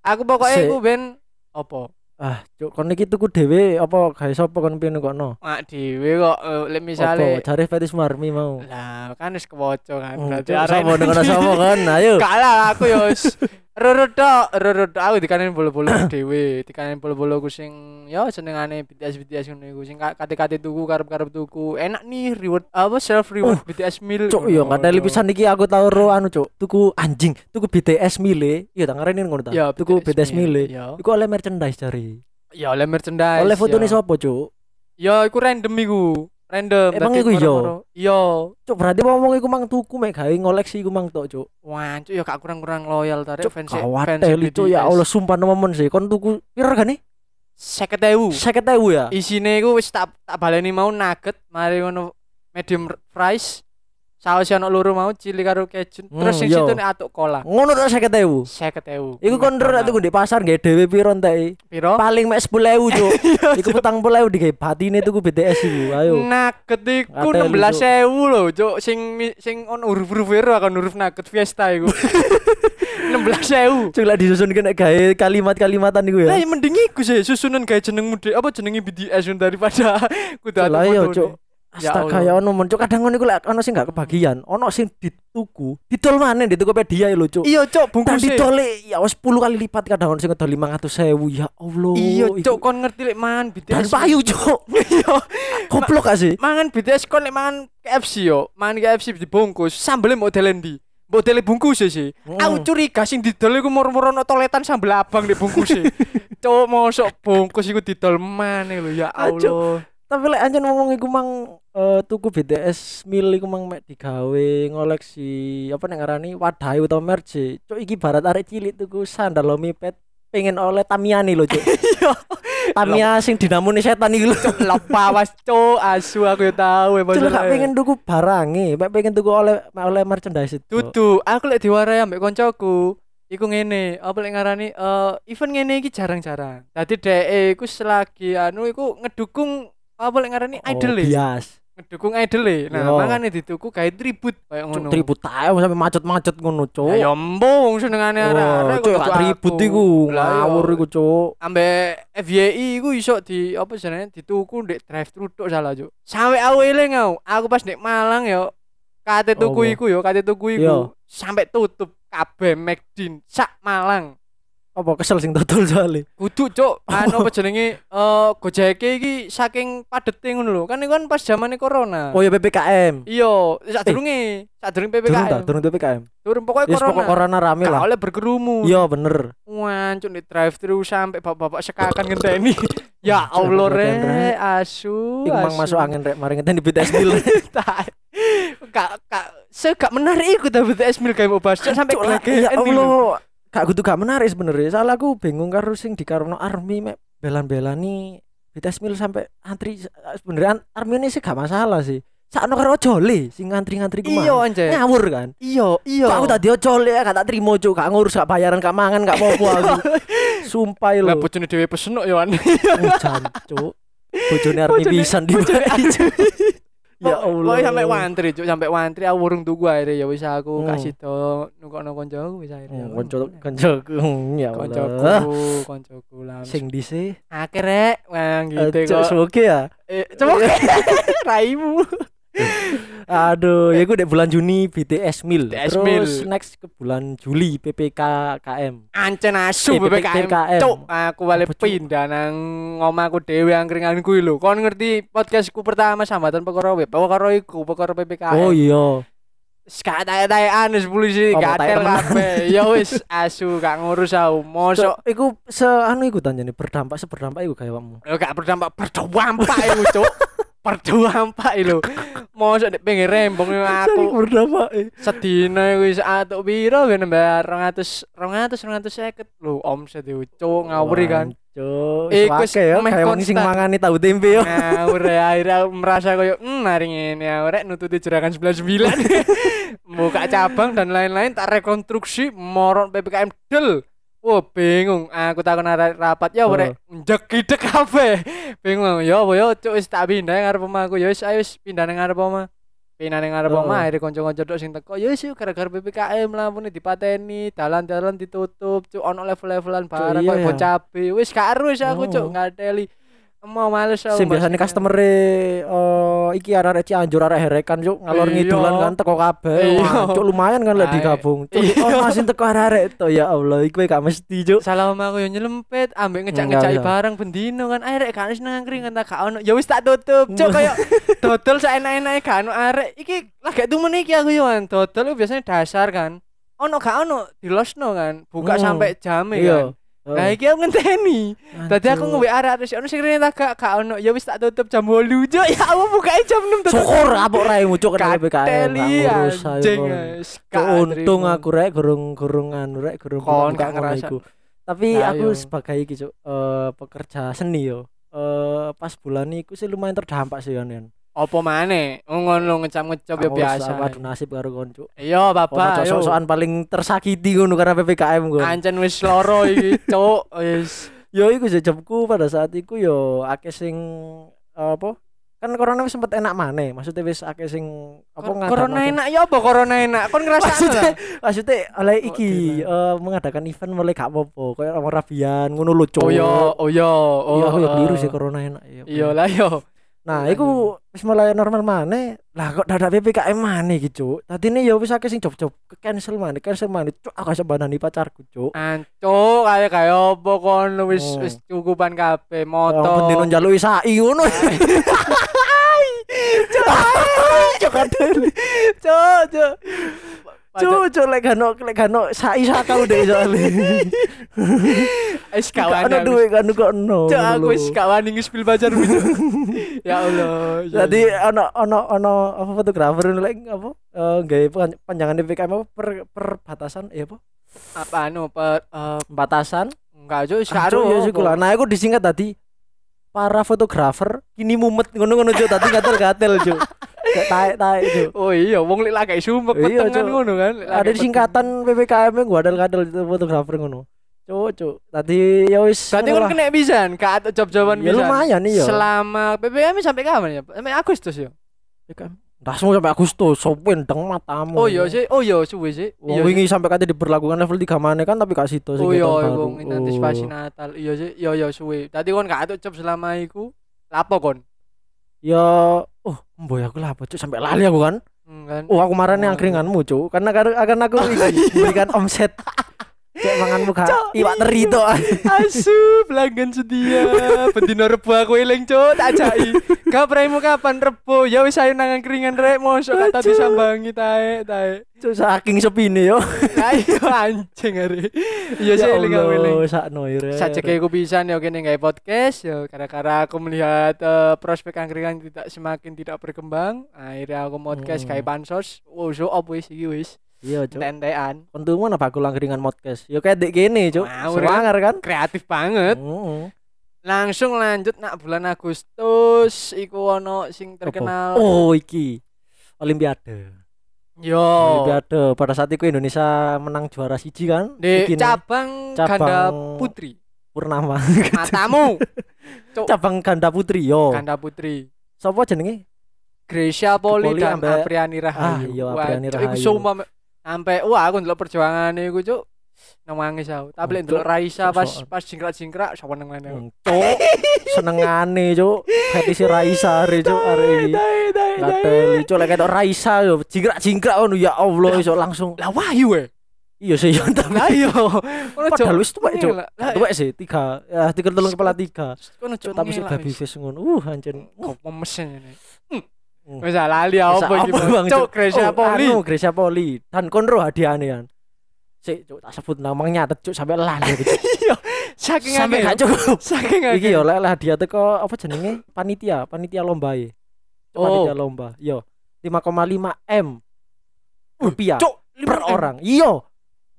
Aku pokoknya iku ben apa? Ah, cuk kon iki tuku dhewe apa gawe sapa kon piye kono? Mak dhewe kok eh, lek Apa misale cari fetish marmi mau? lah kan wis kewoco kan. Hmm, Berarti arek sapa dengan sapa kan? Ayo. Gak lah aku yo rurut tok, rurut tok. aku dikanen bolo-bolo dhewe, dikanen bolo-bolo ku sing yo senengane BTS BTS ngono iku sing ka- kate-kate tuku karep-karep tuku. Enak nih reward apa self reward BTS meal. Cuk, yo ngateli pisan iki aku tau ro anu cuk, tuku anjing, tuku BTS mile. Iya tak ngareni ngono ta. Ya, tuku BTS mile. Yo. Iku oleh merchandise jari. Ya oleh merchandise. Oleh fotone ya. sapa cuk? Ya iku random iku. Random. Emang dadi iku iya? moro-moro. Iya. Cuk, berarti ngomong iku mang tuku mek gawe ngoleksi iku mang tok cuk. Wah, cuk ya gak kurang-kurang loyal tarik fans fans cuk ya Allah sumpah nemen sih. Kon tuku piro gane? 50.000. 50.000 ya? Isine iku wis tak tak baleni mau nugget, mari ngono medium fries. Saus ono loro mau cili karo kejun. Hmm, Terus sing iya. situ nek atuk cola. Ngono tok 50.000. 50.000. Iku kon nek tuku di pasar nggih dhewe piro entek? piro? Paling mek 10.000 cuk. Iku petang 10.000 digawe batine tuku BTS iku. Ayo. Nugget iku Ngateli, 16.000 lho, cuk. Sing sing ono huruf-huruf ero akan huruf nugget fiesta iku. 16.000. Cuk lah disusun kena gawe kalimat-kalimatan iku Lah ya. ya mending iku sih susunan gawe jeneng mude apa jenenge BTS daripada kudu atuk Lah iya cuk. Ya Astaga ya ono men cuk kadang ngono iku lek ono sing gak kebagian, ono sing dituku, didol maneh di Tokopedia ya lho cuk. Iya, cuk, Dan bungkus didol ya wis 10 kali lipat kadang ono sing ngedol 500.000 ya Allah. Iya, cuk, kon ngerti lek mangan Dan BTS. payu cuk. Iya. Goblok gak sih? mangan BTS kon lek mangan KFC yo, mangan KFC dibungkus, sambelnya model ndi? mbok tele bungkus sih. Aku Hmm. curiga sing didol iku mur-mur ono toletan sambel abang di bungkus Cuk, mosok bungkus iku didol maneh lho ya Ah. Allah. Tapi lek anjen ngomong iku mang eh, tuku BTS mil iku mang mek digawe ngoleksi apa nek ngarani wadai utawa merch. Cuk iki barat arek cilik tuku sandal lo mipet pengen oleh Tamiya nih lho cuk. Tamiya sing dinamune setan iki lho. Lepas cuk, asu aku ya tahu ya Cuk gak pengen tuku barange, mek pengen tuku oleh oleh merchandise. Dudu, aku lek diwarai ambek koncoku. Iku ngene, apa lek ngarani eh event ngene iki jarang-jarang. Dadi dhek iku selagi anu iku ngedukung apa lek ngarani Oh, idol e. bias. Ngedukung idol e. Nah, Yo. makane dituku gawe tribut kayak Cuk ngono. tribut ae sampe macet-macet ngono cuk. Ya ya mbo wong senengane Oh, arek-arek cuk kok tribut iku iya. ngawur iku cuk. ambek FYI iku iso di apa jenenge dituku ndek drive thru tok salah juk. Sampai aku eling aku, aku pas ndek Malang yo kate tuku Apa? iku yo, kate tuku iku Yo. sampai tutup kabeh McDin sak Malang. Apa kesel sing dodol soalnya. Kudu cuk, anu apa jenenge eh Gojek iki saking padete ngono lho. Kan iku kan pas zamane corona. Oh ya PPKM. Iya, sadurunge, sadurunge Turun ta, PPKM. turun PPKM. Turun pokoknya Yes, corona. pokok corona rame lah. oleh berkerumun. Iya bener. Wancuk di drive thru sampai bapak-bapak sekakan ngenteni. ya Allah ngenteni, re, asu. Iku masuk angin rek mari ngeten di BTS Mil. Kak kak se gak menarik iku ta BTS mil kayak mau bahas sampai ya Allah. Kak kudu gak menarik sebenarnya. Soalnya aku bingung karo sing di Karno Army mek belan-belani BTS Mil sampai antri sebenarnya an- Army ini sih gak masalah sih. Sakno karo ojole sing ngantri-ngantri ku Iya anjay. Ngawur kan. Iya, iya. Kok aku tadi ojole gak tak trimo cuk, gak ngurus gak bayaran gak mangan gak apa-apa aku. Sumpah lah lho. bojone dhewe pesen kok ya. Hujan cuk. Bojone Army pisan di Ya Allah. Pokoknya sampai wantri, cuk, sampai wantri aku urung tuku akhirnya ya wis aku Hmm. kasih to nukokno koncoku wis akhirnya. Hmm, Konco koncoku hmm, ya koncoku, Allah. koncoku lah. Sing dhisik akhirnya wah gitu Cuk, kok. semoga ya. Eh, coba raimu. Aduh, ya gue dek bulan Juni BTS Mil. BTS Terus Mil. next ke bulan Juli PPK KM. Ancen asu Eh, PPKM. PPKM. Cuk, aku balik pindah nang omaku dhewe angkringan kuwi lho. Kon ngerti podcastku pertama sambatan perkara web, perkara iku, perkara PPKM. Oh iya. Sekat tae-taean wis polisi gatel temenan? kabeh. Ya wis asu gak ngurus aku. Mosok iku se anu iku tanjane berdampak seberdampak iku kayak kamu. Ya gak berdampak berdampak iku, Cuk. Berdampak lho. Mosok nek pengen rembong aku. berdampak. eh. sedina wis atuk piro ben mbak 200 200 250 lho omset iku cuk ngawuri kan Cuk, Iku ya kayak wong sing mangani tahu tempe yo. ngawur ya akhirnya merasa koyo hmm hari ini ya rek nututi juragan 99 buka cabang dan lain-lain tak rekonstruksi moron PPKM del Wah bingung, aku takon rapat ya Oh. rek njek gidek kabeh. Bingung ya apa ya cuk wis tak pindah ngarep omahku ya wis ayo wis pindah nang ngarep omah. Pindah nang ngarep Oh. omah akhirnya kanca-kanca tok sing teko ya wis gara-gara PPKM lampune dipateni, dalan-dalan ditutup, cuk ono level-levelan barang iya kok ya. bon cabe. Wis gak aku cuk Oh. ngateli. Mau males aku. Sing biasane customer eh iki arek Cianjur arek herekan cuk ngalor Iya. ngidulan kan teko kabeh. Iya. Cuk lumayan kan lek digabung. Cuk Iya. oh masih teko arek to ya Allah iku gak mesti cuk. salah sama aku yang nyelempet ambek ngejak-ngejaki Enggak, barang bendino kan arek gak wis nangkring kan gak ono ya wis tak tutup cuk kaya dodol saenak-enake gak ono arek iki lagi tumen iki aku yo dodol biasanya dasar kan ono gak ono dilosno kan buka Hmm. sampai jam kan Iya. Nah iki aku ngenteni. Tadi aku arek arek ono sing rene tak gak gak ono ya wis tak tutup jam 8 cuk ya aku buka jam 6 tutup. syukur apok raimu cuk kena gak ngurus ayo, untung aku rek gurung gurung anu rek gurung ngono ngerasa. Tapi Ayo. aku sebagai iki cuk eh, pekerja seni yo. Eh pas bulan iku sih lumayan terdampak sih kan. Kan. Apa maneh? Ngono ngecap-ngecap ya Aku biasa. Adu nasib karo kon cuk. Iya, Bapak. ayo. sok-sokan paling tersakiti ngono karena PPKM gue. Ancen wis loro iki, Cuk. Wis. Yo iku jejebku pada saat iku yo akeh sing apa? Kan corona wis sempet enak maneh. Maksudnya wis akeh sing apa ngadakan- Corona enak ya apa corona enak? Kon ngerasa Maksudnya, maksudnya oleh Oh, iki eh, mengadakan event mulai gak apa-apa orang rabian ngono lho cuk. Oh iya, oh iya. Oh, Iya, aku ya oh. keliru sih corona enak. Iya, Iya lah yo. Nah, Iya, iku wis mulai normal maneh. Lah kok dadak PPKM maneh iki, Cuk. Tadine ya wis akeh sing job-job cancel maneh, cancel maneh. Cuk, aku gak banani pacarku, Cuk. Ancuk kayak kayak apa kon wis Oh. wis cukupan kabeh Moto. moto. Bendino njaluki sai ngono. Cuk, cuk. Cuk, cuk lek gano lek gano sai sakau deh soalnya. Gak kawan ono duwe kan kok ono. Cuk aku lho. wis gak wani nge-spill pacar gitu. ya Allah. ya Jadi Allah. ono ono ono apa fotografer lek apa eh pan- panjangan PPKM apa per perbatasan eh apa? apa anu per eh, Batasan. enggak Cuk, Ah, karo. Cuk, ya sih. Nah, aku disingkat tadi para fotografer kini mumet ngono-ngono Cuk, tadi gatel-gatel Cuk. Kayak taek-taek Cuk. Oh iya, wong lek lagi sumpek Iya, petengan ngono kan. Ada singkatan PPKM yang itu fotografer ngono. Cuk. Tadi ya wis. Ngono kan kena pisan, gak job-joban Ya lumayan iya. Selama PPKM sampai kapan ya? Sampai Agustus ya? PPKM. Dah semua sampai Agustus, sopin deng matamu. Oh iya sih, oh iya suwe sih. Wong Iya wingi sampai kate diberlakukan level 3 mana kan tapi gak situ sih. Oh iya, baru. wong antisipasi Oh. Natal. Iya sih, iya iya suwe. Tadi kon gak ada job selama iku. Lapo kon? Ya oh, mboy aku lah cuk sampai lali aku kan. Hmm, kan. Oh, aku marahnya Oh. angkringanmu, cuk. Karena karena akan aku iki memberikan omset Cek manganmu gak Cuk, iwak teri iya. tok. Asu, pelanggan setia. Bendino rebo aku eling, Cuk, tak jai. Gak premu kapan rebo? Ya wis ayo nangan keringan rek, mosok kata disambangi tae, tae. Cuk saking sepine yo. Ayo anjing hari. Iya sih eling aku eling. sakno ire. Kayak aku bisa nih oke nih podcast ya karena aku melihat eh, prospek angkringan tidak semakin tidak berkembang akhirnya aku podcast Hmm. kayak pansos wow so apa wis iki wis Iya, cuk. entean Untung mana bakul angkringan podcast. Yo kayak dek gini, cuk. Mau, Semangar kan? kreatif banget Heeh. langsung lanjut nak bulan Agustus iku ono sing terkenal Oh, iki. Olimpiade. yo Olimpiade pada saat itu Indonesia menang juara siji kan? di cabang, Cabang- ganda putri Purnama. matamu Cabang ganda putri yo. ganda putri Sopo jenenge? Gracia Poli Poli dan Apriani Rahayu. Ah, iya, Apriani Iku Rahayu. sumpah me- sampai wah aku ndelok perjuangan iku cuk. Nangis aku. Tapi lek ndelok Raisa pas pas jingkrak-jingkrak sapa nang. Hmm, Cuk. Senengane, cuk. Fetisi Raisa are cuk dai Gatel, cuk lek ketok Raisa yo jingkrak-jingkrak ngono ya Allah iso langsung. Lah wahyu e. Iya sih yo tapi. Lah iya. Padahal wis tuwek cuk. Tuwek sih tiga ya tiga telung kepala tiga. Tapi sih baby face ngono. Uh anjen. Mesin ini. Hmm. Wis lali apa iki. Bang, Cuk Gracia Oh, Poli. Anu Gracia Poli. Dan konro hadiahane kan. Sik, cuk tak sebut namang nyatet cuk sampai lali aku, Cuk. Saking Sampai akeh. gak cukup. Saking. Iki yo lek hadiah teko apa jenenge? Panitia, panitia lomba e. Oh. Panitia lomba. Yo. 5,5 M rupiah Cuk, per 5M. orang. Iya.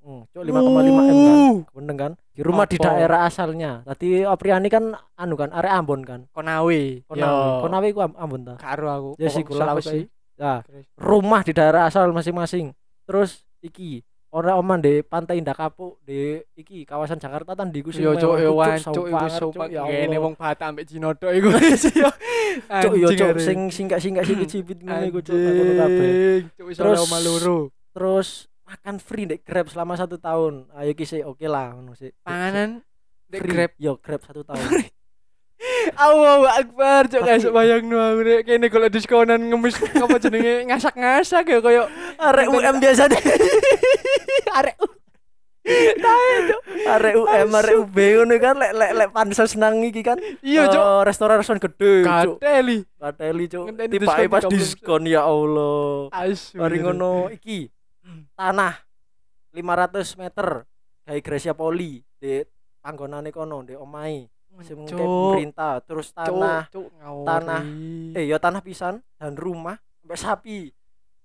Hmm, cuk 5,5 M kan. Uh, Bener kan? Di rumah di Apa? daerah asalnya. Tadi Apriani kan anu kan area Ambon kan. Konawe. Konawe. Yo. Konawe ku Am- Ambon ta. Karo aku. Ya sih, Sulawesi. Nah, rumah di daerah asal masing-masing. Terus iki orang oman di pantai Indah Kapuk di iki kawasan Jakarta tan di sing Yo cuk yo cuk, wan cuk iku sopan ya ngene wong Batak ambek Cina tok iku wis yo. cuk Anjing, cuk are. sing singkat-singkat sing cipit ngene iku cuk kabeh. Cuk Terus- ora omah loro. Terus makan free di Grab selama satu tahun. Ayo ki sih oke lah sih. Panganan dek Free. Grab. Yo Grab satu tahun. Allahu Akbar, cuk Tapi- gak bayangno aku rek kene kalau diskonan ngemis apa jenenge ngasak-ngasak ya koyo Arek UM biasa deh. arek Arek UM arek UB ngono kan lek lek lek pansos nang iki kan. iya cuk. Eh, restoran-restoran gede cuk. Kateli. Kateli cuk. Diskon pas 30%. diskon ya Allah. Mari ngono iki tanah 500 meter gawe Gracia Poli di panggonane kono di omahe sing mungkin Cuk, pemerintah terus tanah cuk, ngawuri. tanah. eh ya tanah pisan dan rumah sampai sapi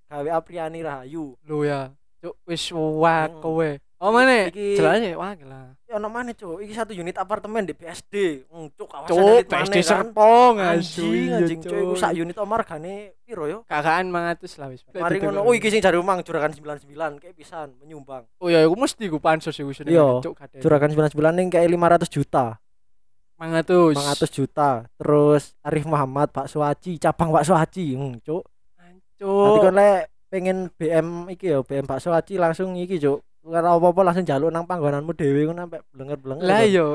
gawe Apriani Rahayu Lu ya. Cuk wis wak Hmm. kowe. Oh mana? Iki- Jelasnya wah gila. ya ono maneh cuk iki satu unit apartemen di BSD Hmm, cuk kawasan Cuk, elit PSD kan Serpong anjing iya, anjing cuk iku sak unit omar gane piro yo kakaan mangatus lah wis. Mari ngono, oh iki sing jare umang juragan 99 kayak pisan menyumbang. Oh ya, aku mesti ku pansos iku seneng. Iya, Cuk kadek. Juragan 99 ning kayak 500 juta. Mangatus. 500 juta. Terus Arif Muhammad Pak Suwaci, cabang Pak Suwaci. Hmm, cuk. Nanti Cuk. kon lek pengen BM iki ya, BM Pak Suwaci langsung iki, cuk. Ora apa-apa langsung jaluk nang panggonanmu dhewe ngono sampe blenger-blenger. Lah kon. yo.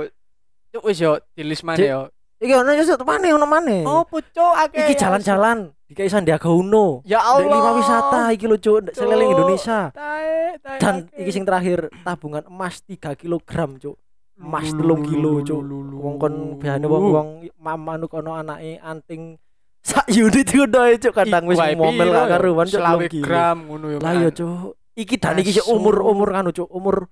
Cuk wis yo dilis mana Cik. yo. Iki ono yo satu maneh ono maneh. Oh, pucuk akeh. iki jalan-jalan dikai Sandiaga Uno. Ya Allah. lima wisata iki lho, cuk, ndek seliling. Indonesia. Tae, tae. Dan iki sing terakhir tabungan emas 3 kg, cuk. Emas Lu, telung lu, kilo, cuk. Wong kon biasane wong-wong mama anu kono anake anting sak unit doe cuk kadang wis ngomel gak yo? karuan cuk Selawe telung kilo. gram ngono yo. Lah kan. iya cuk. Iki dan iki umur-umur kan cuk, umur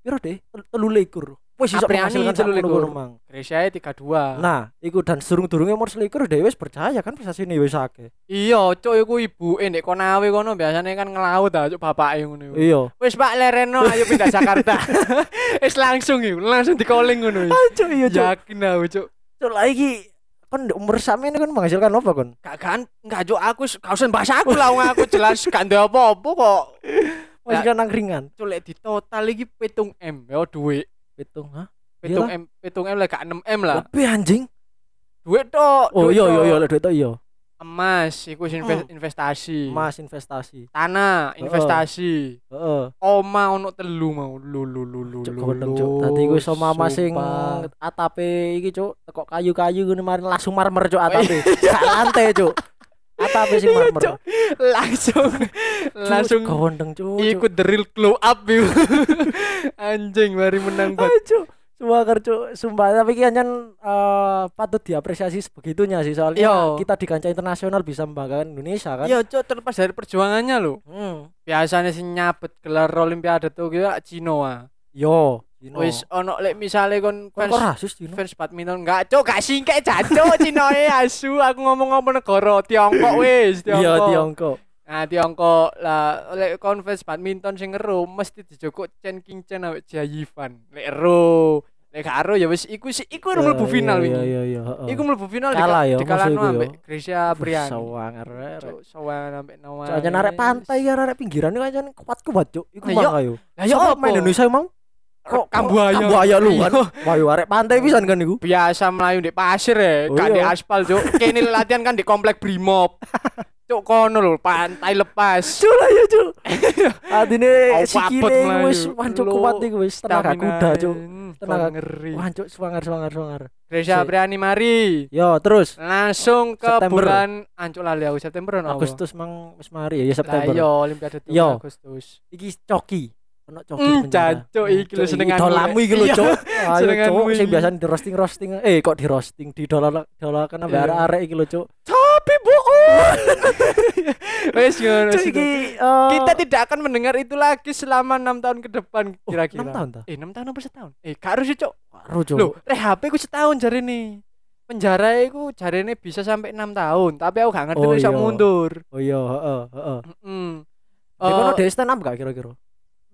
piro deh? Tel- Telu likur. Wis iso menghasilkan telu likur. sakmono mang. Gresia 32. Nah, iku dan durung-durunge umur selikur dhewe wis percaya kan prestasinya wis akeh. Iya, cuk iku ibuke ndek Konawe kono biasanya kan ngelaut ah cuk bapake ngono. iku. Iya. Wis Pak Lereno ayo pindah Jakarta. Wis langsung iku, langsung di calling ngono. iku. Cuk iya cuk. Yakin aku cuk. Cuk lah iki kan umur sampeyan kan menghasilkan apa kon? Gak kan, enggak cuk aku gak usah bahas aku lah aku jelas gak ndek apa-apa kok. Menghasilkan angkringan. Cuk lek di total iki 7 M ya duit. Pitung, hah? 7 Iyalah. M, 7 M lah gak 6 M lah. Lebih anjing. Duit tok. Oh iya iya iya duit tok iya. Emas iku sing inves- Hmm. investasi. Mas investasi. Tanah investasi. Heeh. Oma ono telu mau lu lu lu lu. Cuk lu, gondeng lu. cuk. Dadi kuwi iso mama sing atape iki cuk, teko kayu-kayu ngene mari langsung marmer cuk atape. Gak lantai cuk. Atape sing Iya, marmer. Langsung langsung gondeng cuk. ikut the real glow up. Anjing mari menang buat Sumpah cuk, sumpah tapi ki anjen eh, patut diapresiasi sebegitunya sih soalnya Yo. kita di kancah internasional bisa membanggakan Indonesia kan. Iya, cuk terlepas dari perjuangannya lo. Hmm. Biasanya sih nyabet gelar Olimpiade Tokyo Cino ah. Yo, Cino. Wis ono lek misale kon Kon fans rasis Cino? fans badminton enggak cuk gak singkek jancuk Cino e asu aku ngomong-ngomong negara Tiongkok wis Tiongkok. Iya, Tiongkok. Nah, Tiongkok lah oleh konvers badminton sing ero mesti dijoko Chen King Chen awake Jayivan. Lek ero, lek gak ero ya wis iku sih iku Iya, mlebu final iya, wingi. Iya, iya, heeh. Iku mlebu final Kalah ya, di kalahno maksud iku ambek ya. Grecia Apriani. Sawangar. rek. Cuk, Sawangan ambek Nawawi. Soalnya narik pantai ya narik pinggiran itu kan kuat-kuat cuk. Iku iya. mah ayo. Lah ya apa? main Indonesia emang? Kok Kambuaya. Kambuaya lu kan. Iya. Wah, yo arek pantai pisan kan iku. biasa melayu di pasir ya, Oh, gak di iya. aspal, Cuk. Kene latihan kan di komplek Brimob. Cuk kono lho, pantai lepas. Cuk lah ya cuk. Adine sikile wis wancuk kuat iku wis tenaga kuda cuk. Tenaga- ngeri. Wancuk semangar semangar. Grecia Si- Apriani mari. Yo terus Langsung ke September. bulan ancuk lali aku September ono? Agustus mang wis mari ya, ya Lah September. iya Olimpiade Yo. Agustus. Iki coki. Ono coki penjara. jancuk, iki lho Cuk, senenganmu, Idolamu Rek. iki lho cuk. Ayo cuk sing biasa di roasting roasting. Eh kok di roasting di dolar dolar kena Iya. arek iki lho cuk. Tapi bohong. Wes ngono eh, Kita tidak akan mendengar itu lagi selama enam tahun ke depan Oh, kira-kira. enam tahun ta? Eh, 6 tahun apa setahun? Eh, gak harus Cok. Karo cuk. Loh, reh HP ku setahun jare nih. Penjara iku jarene bisa sampai enam tahun, tapi aku gak ngerti Oh, iso iya. mundur. Oh iya, heeh, heeh. Heeh. Di kono Eh, dhewe stand up gak kira-kira?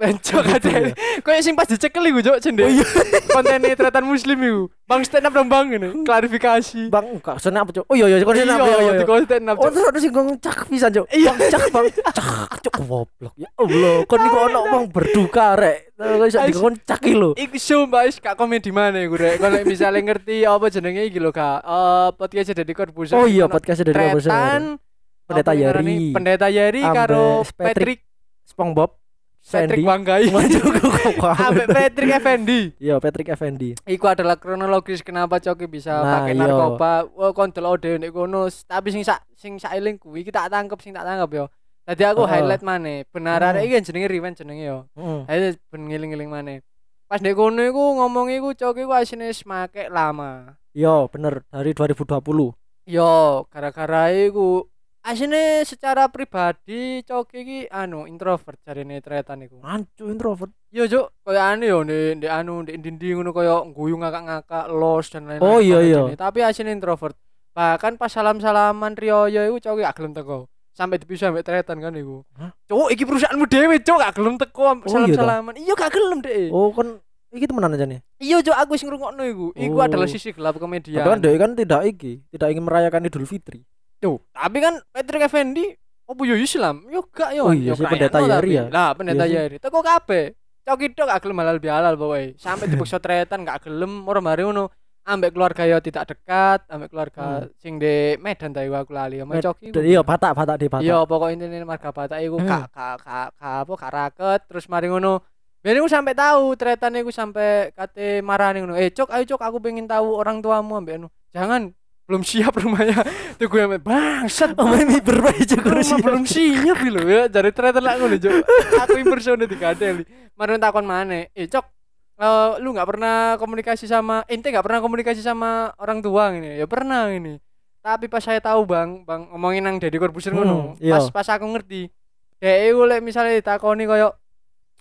Bencok aja. ya? Kayak sing pas dicekel iku, Cok, cendek. Oh iya. Kontennya tretan muslim iku. Bang stand up dong, Bang ini. Klarifikasi. Bang, gak stand up cuk. Oh iya iya, kon stand up. Iya, iya, di iya. stand up. Oh terus sing ngomong cak pisan cuk. Iya. Bang cak bang. Cak cuk goblok. Ya Allah, kon niku ono wong berduka rek. Terus iso dikon cak iki lho. Iku sumpah wis gak komedi mana iku rek. Kalau misalnya ngerti apa jenenge iki lho, Kak. Eh podcast dari Corbuzier. Oh iya, podcast dari Corbuzier. Pendeta apa Yari. Pendeta Yari karo Patrick Patrick Patrick. Wanggai. Ambek Patrick Effendi. Iya, Patrick Effendi. Iku adalah kronologis kenapa Coki bisa Nah, pakai iya. narkoba. Wah, kon delok dhewe nek kono, tapi sing sak sing kuwi iki tak tangkep sing tak tangkep yo. Tadi aku highlight maneh. Benar Hmm. arek iki jenenge Riven jenenge yo. Heeh. Ayo ben ngiling-ngiling maneh. Pas nek kono iku ngomong iku Coki ku asine wis make lama. Yo, bener dari 2020. Yo, gara-gara iku asine secara pribadi Coki iki anu introvert jarine tretan iku. Ancu introvert. Yo Cuk, koyo ane yo ndek ndek anu ndek ndi ngono koyo guyu ngakak-ngakak los dan lain-lain. Oh, iya, iya. Tapi asine introvert. Bahkan pas salam-salaman Rioyo iku Coki gak gelem teko. Sampai dipisah ambek tretan kan iku. Cuk, iki perusahaanmu dhewe, Cuk, gak gelem teko Oh, iya salam-salaman. Iya gak gelem dek. Oh, kan iki temenan aja nih. Iya Cuk, aku sing ngrungokno iku. Iku Oh. adalah sisi gelap komedian. Tapi kan kan tidak iki, tidak ingin merayakan Idul Fitri. Tuh, tapi kan Patrick Effendi opo yo Islam? Yo gak yo. Oh iya Yo gak pendeta Yari ya. Lah, pendeta Iya. Yari. Teko kabeh. Coki tok gak gelem halal bihalal pokoke. Sampai dipaksa tretan gak gelem ora mari ngono. Ambek keluarga yo tidak dekat, ambek keluarga sing di Medan ta aku lali. Hmm. Coki. Dan iya Batak, Batak di Batak. Iya, pokoknya intinya marga Batak iku Hmm. kak kak kak kak apa kak raket terus mari ngono. Biar aku sampai tahu tretan iku sampai kate marani ngono. Eh, Cok, ayo Cok, aku pengen tahu orang tuamu ambek anu. Jangan belum siap rumahnya. Tuh gue ambek bangsat. Oh, ini berbaik juga Rumah belum siap lho ya. Dari tretan lah ngono, Cok. Aku impersonate dikadeli. Mari takon mana? Eh, Cok, eh, lu nggak pernah komunikasi sama ente nggak pernah komunikasi sama orang tua ini ya pernah ini tapi pas saya tahu bang bang ngomongin nang Deddy Corbuzier ngono Hmm, iya. pas pas aku ngerti Dek iku lek misale ditakoni koyo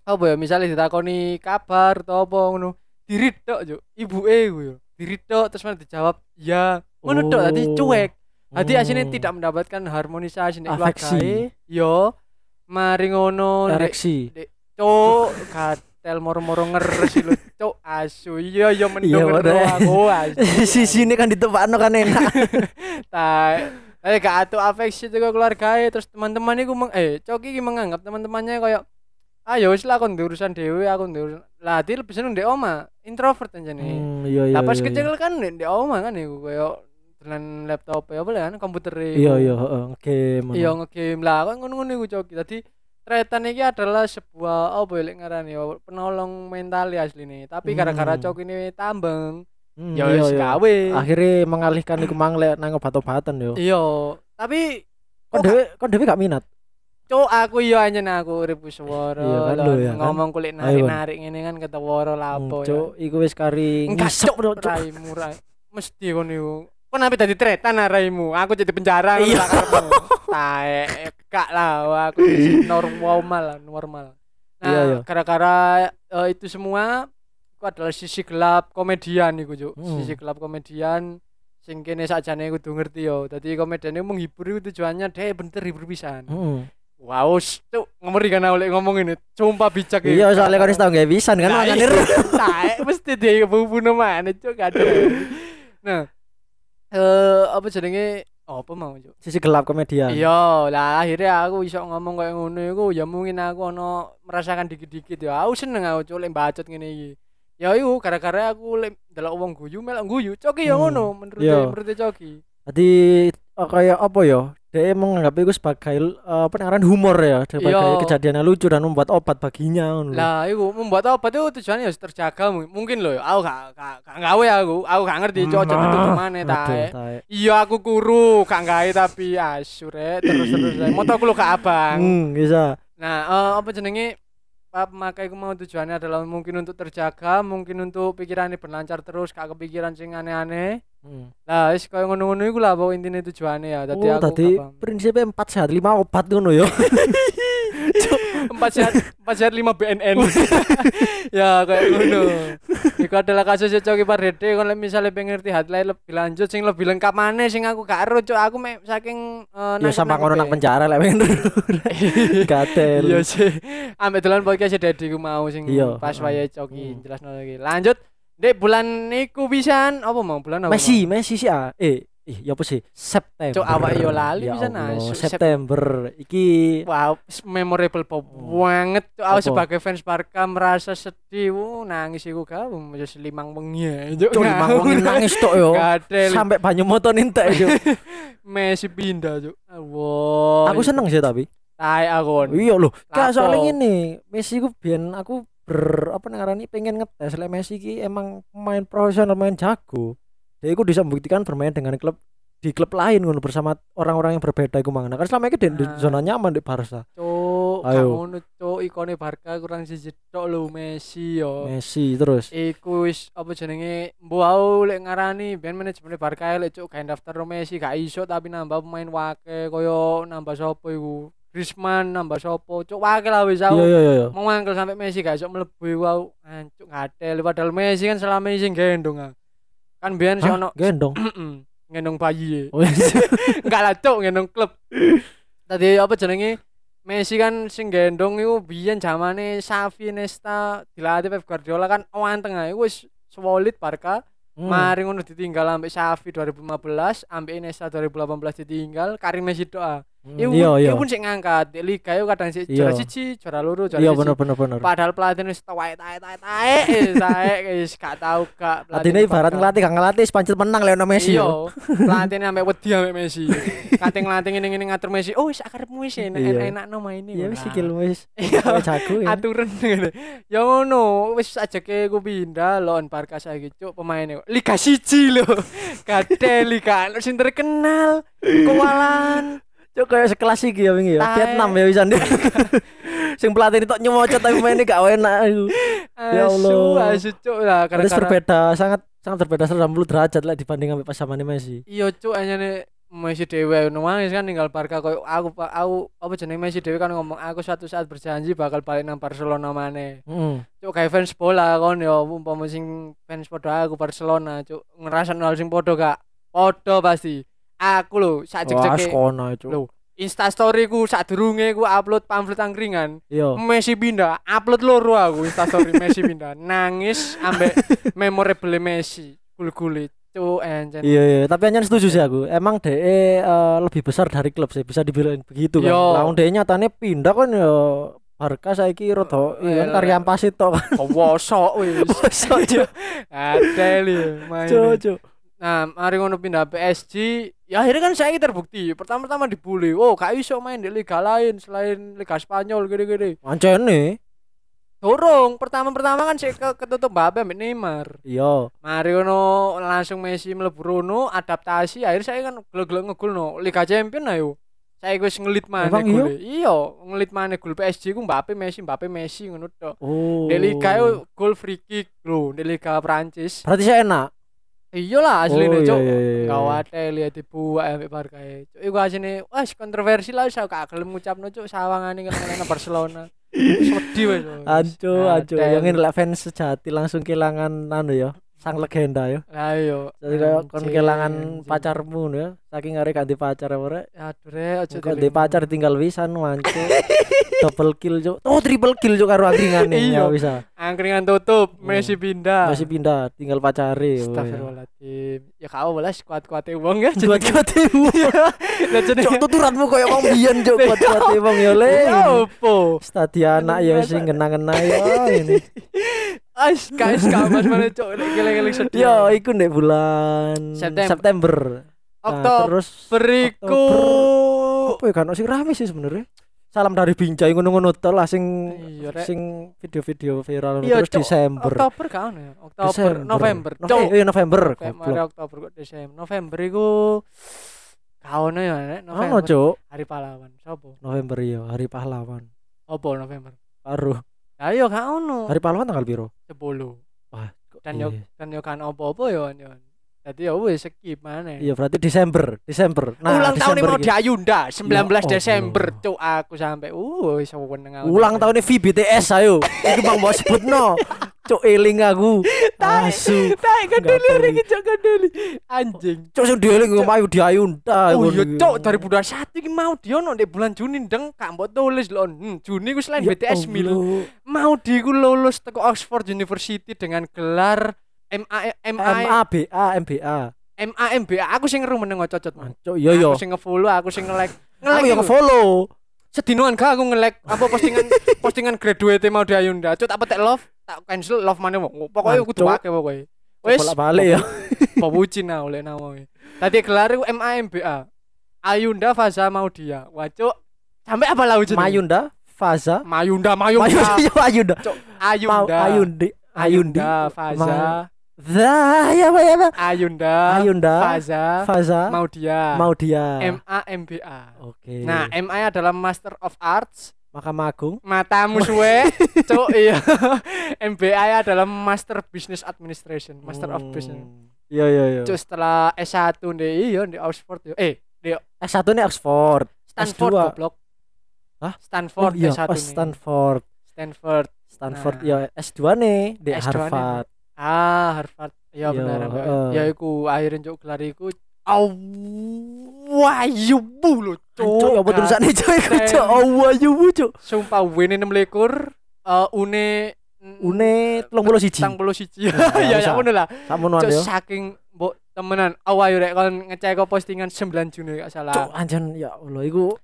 apa ya misale ditakoni kabar atau apa ngono. Diri tok, Cuk. Ibuke iku yo. Diri tok terus malah dijawab ya. Ngono tok dadi Oh. cuek. Asine Hmm. tidak mendapatkan harmonisasi nek Afeksi. Yo. Mari ngono ereksi Cuk, katel moro-moro ngeres lho. Cuk, asu. Iya ya Iya, mendung Dek. aku asu. sisi ini kan ditepakno kan enak Tai. Eh gak atuh afeksi juga keluargae terus teman-teman iku meng eh Coki iki menganggap teman-temannya kayak ayo wis lah kon urusan dhewe aku urusan. Lah lebih seneng ndek oma, introvert anjane. Hmm, iya iya Lah pas iya, kecil iya. kan ndek ndek oma kan iku kayak dengan laptop ya boleh kan komputer iya iya heeh game Iya ngegame lah kok ngono-ngono iku Coki. Dadi Tretan iki adalah sebuah apa ya ngarani ya penolong mental ya asline. Tapi gara-gara Hmm. Coki ini tambeng, Hmm, ya iya, wis iya. gawe. akhirnya mengalihkan iku mang lek nang obat-obatan yo Iya, tapi kon dhewe kon dhewe gak minat Cuk aku yo anjen aku urip suwara. Iya kan, lho, ya kan? ngomong kulit narik-narik ngene kan ketawara lapo ya. Cuk, iku wis kari Enggak ngisep, cuk rai. Mesti kon iku. Kon apa dadi tretan ah, raimu? Aku jadi penjara Iya. Tae, gak lah aku normal normal. Nah, Iya, iya. gara-gara eh, itu semua itu adalah sisi gelap komedian iku, Cuk. Hmm. Sisi gelap komedian sing kene sakjane kudu ngerti yo. Dadi komedian itu menghibur itu tujuannya deh bener hibur pisan. Heeh. Wow, cuk, ngeri kan oleh ngomong ini. Sumpah bijak ya. iya soalnya kon wis tau gawe pisan kan Nah, iya. Taek mesti dia bunuh mana cuk gak ada. Nah, eh apa jenenge? Apa mau cuk? sisi gelap komedian Iya, lah akhirnya aku iso ngomong kayak ngono iku ya mungkin aku ono merasakan dikit-dikit ya. Aku seneng aku cuk lek bacot ngene iki. Ya iku gara-gara aku lek delok wong guyu melok guyu. Coki ya Hmm, ngono menurut iya. menurut Coki. Jadi eh, kayak apa ya? Dia menganggap itu sebagai eh, apa namanya humor ya, sebagai Iya. kejadian yang lucu dan membuat obat baginya. Lah iku membuat obat itu tujuannya harus terjaga mu- mungkin loh. Aku gak gak gak gawe aku. Aku gak ngerti cuk aja Nah, tutup mana Aduh, tae. Iya aku kuru, gak gawe tapi asure terus terus. Motor aku lo ke abang. Hmm, bisa. Nah, eh, apa jenenge? Apa maka iku mau tujuannya adalah mungkin untuk terjaga, mungkin untuk pikirannya berlancar terus, gak kepikiran sing aneh-aneh. Hmm. Lah, wis koyo ngono-ngono iku lah pokok intine tujuannya ya. Dadi oh, aku tadi prinsipnya empat sehat lima obat ngono ya. empat sehat empat sehat lima BNN ya kayak ngono itu adalah kasus Coki Pardede kalau misalnya pengen ngerti headline lebih lanjut sing lebih lengkap mana sing aku gak ero cok. Aku me, saking uh, ya sama ngono nang penjara lek pengen. Gatel. iya sih. Ambek dolan podcast Dedi ku mau sing Iya, pas wayahe Coki Hmm. jelas lagi. Lanjut. Dek bulan niku pisan? Apa mau bulan apa Messi, Messi sih ah. Eh, ih, ya apa sih? September. Cuk, awak yo lali Ya asu. Sep- September. Iki Wow, memorable pop banget. Aku Apa? sebagai fans Barca merasa sedih. Wuh, nangis iku gak wis limang wengi. Cuk, Cuk, limang wengi nangis tok yo. Sampai banyu moto nintek yo. Messi pindah, Cuk. Wow. Aku seneng sih tapi. Tai aku. Iya loh. Gak Lapo? soalnya ngene, Messi ku biyen aku ber apa ngarani pengen ngetes lek Messi ki emang pemain profesional main jago. Dia iku bisa membuktikan bermain dengan klub di klub lain ngono bersama orang-orang yang berbeda iku mang. Nah, kan selama ini di, di Ah. zona nyaman di Barca. Cuk, Ayo. gak ngono, Cuk. Ikone Barca kurang siji tok lho Messi yo. Messi terus. Iku wis apa jenenge mbok aku lek ngarani ben manajemen Barca lek cuk gawe daftar no Messi gak iso tapi nambah pemain wake koyo nambah sapa iku Griezmann nambah sapa cuk wake lah wis Iya aku iya iya. mau mangkel sampai Messi gak iso mlebu iku aku ancuk ngatel padahal Messi kan selama ini sing gendong ah. Kan biyen si ono Gendong. gendong bayi. Oh, iya. enggak lah cuk gendong klub. Tadi apa jenenge? Messi kan sing gendong iku biyen zamane Xavi Nesta dilatih Pep Guardiola kan wanteng ae. Wis solid Barca. Hmm. mari ngono ditinggal ambek Xavi 2015 ambek Iniesta 2018 ditinggal Karim Messi doa Iya iya. iku pun sik ngangkat liga iku kadang Iya. juara siji juara loro juara Iya bener bener bener. padahal pelatih wis tae tae tae tae eh, tae wis gak tau gak Artinya ibarat ngelatih gak ngelatih pancet menang Lionel Messi iya yo. pelatihnya ambek wedi ambek Messi kating ngelatih ngene ngene ngatur Messi oh wis akarepmu wis Iya. enak no main Iya wis Nah. sikil wis. Iya. Jago ya. aturan ngene. Ya ngono, wis ajake ku pindah lawan Barca saiki cuk pemainnya. Liga siji lho. Gade liga sing terkenal. Kualan. Cuk kayak sekelas iki ya wingi ya. Vietnam ya wisan. Sing pelatih itu nyemocot tapi mainnya gak enak iku. Ya Allah. Asu, cuk lah gara-gara. berbeda sangat sangat berbeda 180 derajat lah dibanding sama pas zamane Messi. Iya cuk anyane Messi dewe nangis kan tinggal Barca koyo aku aku apa jenenge Messi dewe kan ngomong aku suatu saat berjanji bakal balik nang Barcelona maneh. Heeh. Cuk kayak fans bola kon ya umpama sing fans padha aku Barcelona cuk ngerasakno hal sing padha gak padha pasti. Aku lho sak Wah, jek-jeke kono cuk. Lho. Insta story ku sadurunge ku upload pamflet angkringan. Iya. Messi pindah, upload loro aku Insta story Messi pindah. Nangis ambek memorable Messi. Gul-gulit. Cuk encen. Iya iya, tapi hanya setuju sih aku. Emang DE eh, lebih besar dari klub sih, bisa dibilang begitu kan. Yo. Lah DE nyatane pindah kan ya Barca saiki rada iya kan Eh, karya ampas itu kan. Kewosok wis. Cuk. Ada li main. Cuk, cuk. Nah, mari ngono pindah PSG, ya akhirnya kan saya terbukti. Pertama-tama dibully. Oh, gak iso main di liga lain selain liga Spanyol gede-gede. Mancene. Dorong, pertama-pertama kan saya ke ketutup Mbappe ambek Neymar. Iya. Mari ngono langsung Messi mlebu rono, adaptasi, akhirnya saya kan gelo-gelo ngegolno Liga Champion ayo. Saya wis ngelit maneh Emang iya? gol. Iya, ngelit maneh gol PSG ku Mbappe Messi, Mbappe Messi ngono tok. Oh. Di Liga gol free kick lho, di Liga Prancis. Berarti saya enak. Iyalah asline Oh, iya, cuk. iya, iya, iya. Gawat e lihat dibuak ambek Barca e. Cuk iku asine wes kontroversi lah saya gak gelem ngucapno cuk sawangane kan Barcelona. Sedih wes. Anco, anco. Ada. Yang ini fans sejati langsung kehilangan anu ya, sang legenda ya. Lah yo. Jadi kayak kon kehilangan pacarmu ya. Saking arek ganti pacar apa rek. Aduh re aja di pacar tinggal wisan wancu. Double kill cuk. Oh, triple kill cuk karo angkringan Iya. ya bisa. Angkringan tutup, Hmm. Messi pindah. Masih pindah, tinggal pacare. Astagfirullahaladzim. Ya kau belas kuat-kuate wong ya. Buat kuatimu. Lah. Cuk tuturanmu koyo wong biyen cuk buat kuati wong ya le. Ya opo? Stadi anak ya sing ngena-ngena ya ini. Ais guys kamas mana cok geleng-geleng sedih. Yo iku ndek bulan September. September. Nah, Oktober terus beriku. apa ya kan sing rame sih sebenarnya. Salam dari Binjai ngono-ngono tol lah sing Iya, sing video-video viral Iya, terus Cok. Desember. Oktober kan ya. Oktober, Desember. November. Nove- Cok. iya November. Kayak Goblok. mari Oktober kok Desember. November iku kaono ya Nek. Ono November. cuk. Hari pahlawan. Sopo? November iya, hari pahlawan. Opo November? Karo Ayo kaono. hari pahlawan tanggal piro? 10. Wah, Dan yo iya. dan yo kan opo-opo yo yo. Dadi yo wis skip mana. Iya berarti Desember, Desember. ulang tahun ini Desember mau di Ayunda 19 Ya Desember Allah. cuk aku sampai uh wis weneng Ulang tahun ini VBTS ayo. Iku bang mau sebutno. Cuk eling aku. Asu. tak kadeli Nggak iki cuk kadeli anjing Cuk sing dieling ngomong ayu di Ayunda. Oh iya cuk 2021 iki mau diono di bulan Juni ndeng gak mbok tulis lho hmm, Juni ku selain Ya BTS mil mau di ku lulus teko Oxford University dengan gelar MA MA MABA MBA. MA MBA aku sing ngeru meneng cocot man. Cuk iya yo. aku sing nge-follow aku sing nge-like. Aku yang iku. follow. sedinoan gak aku nge-like. Apa postingan postingan graduate mau di Ayunda cuk tak petek love tak cancel love mana wong. Pokoknya kudu Mancuk. akeh pokoknya Bolak balik ya. pebucin nah oleh nama tadi gelar iku MAMBA Ayunda Faza Maudia. Wacuk sampai apa lau jenenge? Mayunda, Faza. Mayunda Mayunda, iya, Mau Ayunda. Ayundi. Ayunda Faza Zah, ya apa ya apa? Ayunda Ayunda, Faza Faza, Maudia mau dia. MAMBA Oke. nah MA adalah Master of Arts Mahkamah Agung. matamu suwe cuk iya MBA adalah Master Business Administration Master of Hmm. Business Iya iya iya. cuk setelah S1 di iya di Oxford yo. eh di S1 ini Oxford. Stanford S2. goblok Hah? Stanford oh, iya, S1 oh, nih. Stanford. Stanford Stanford Nah. ya S2 nih di S2 nih. Ah Harvard ya benar heeh. ya iku akhirnya cuk gelar iku awayu bu lo Cuk, ya apa tulisannya cuk iku Keren. cuk. Oh, ayu bu cuk. sumpah wene 6 likur eh une Une 31. tang puluh siji Ya, ya ya ngono lah Samono Cuk yo. saking mbok temenan awayu rek kon ngecek postingan 9 Juni gak salah Cuk, anjen ya Allah iku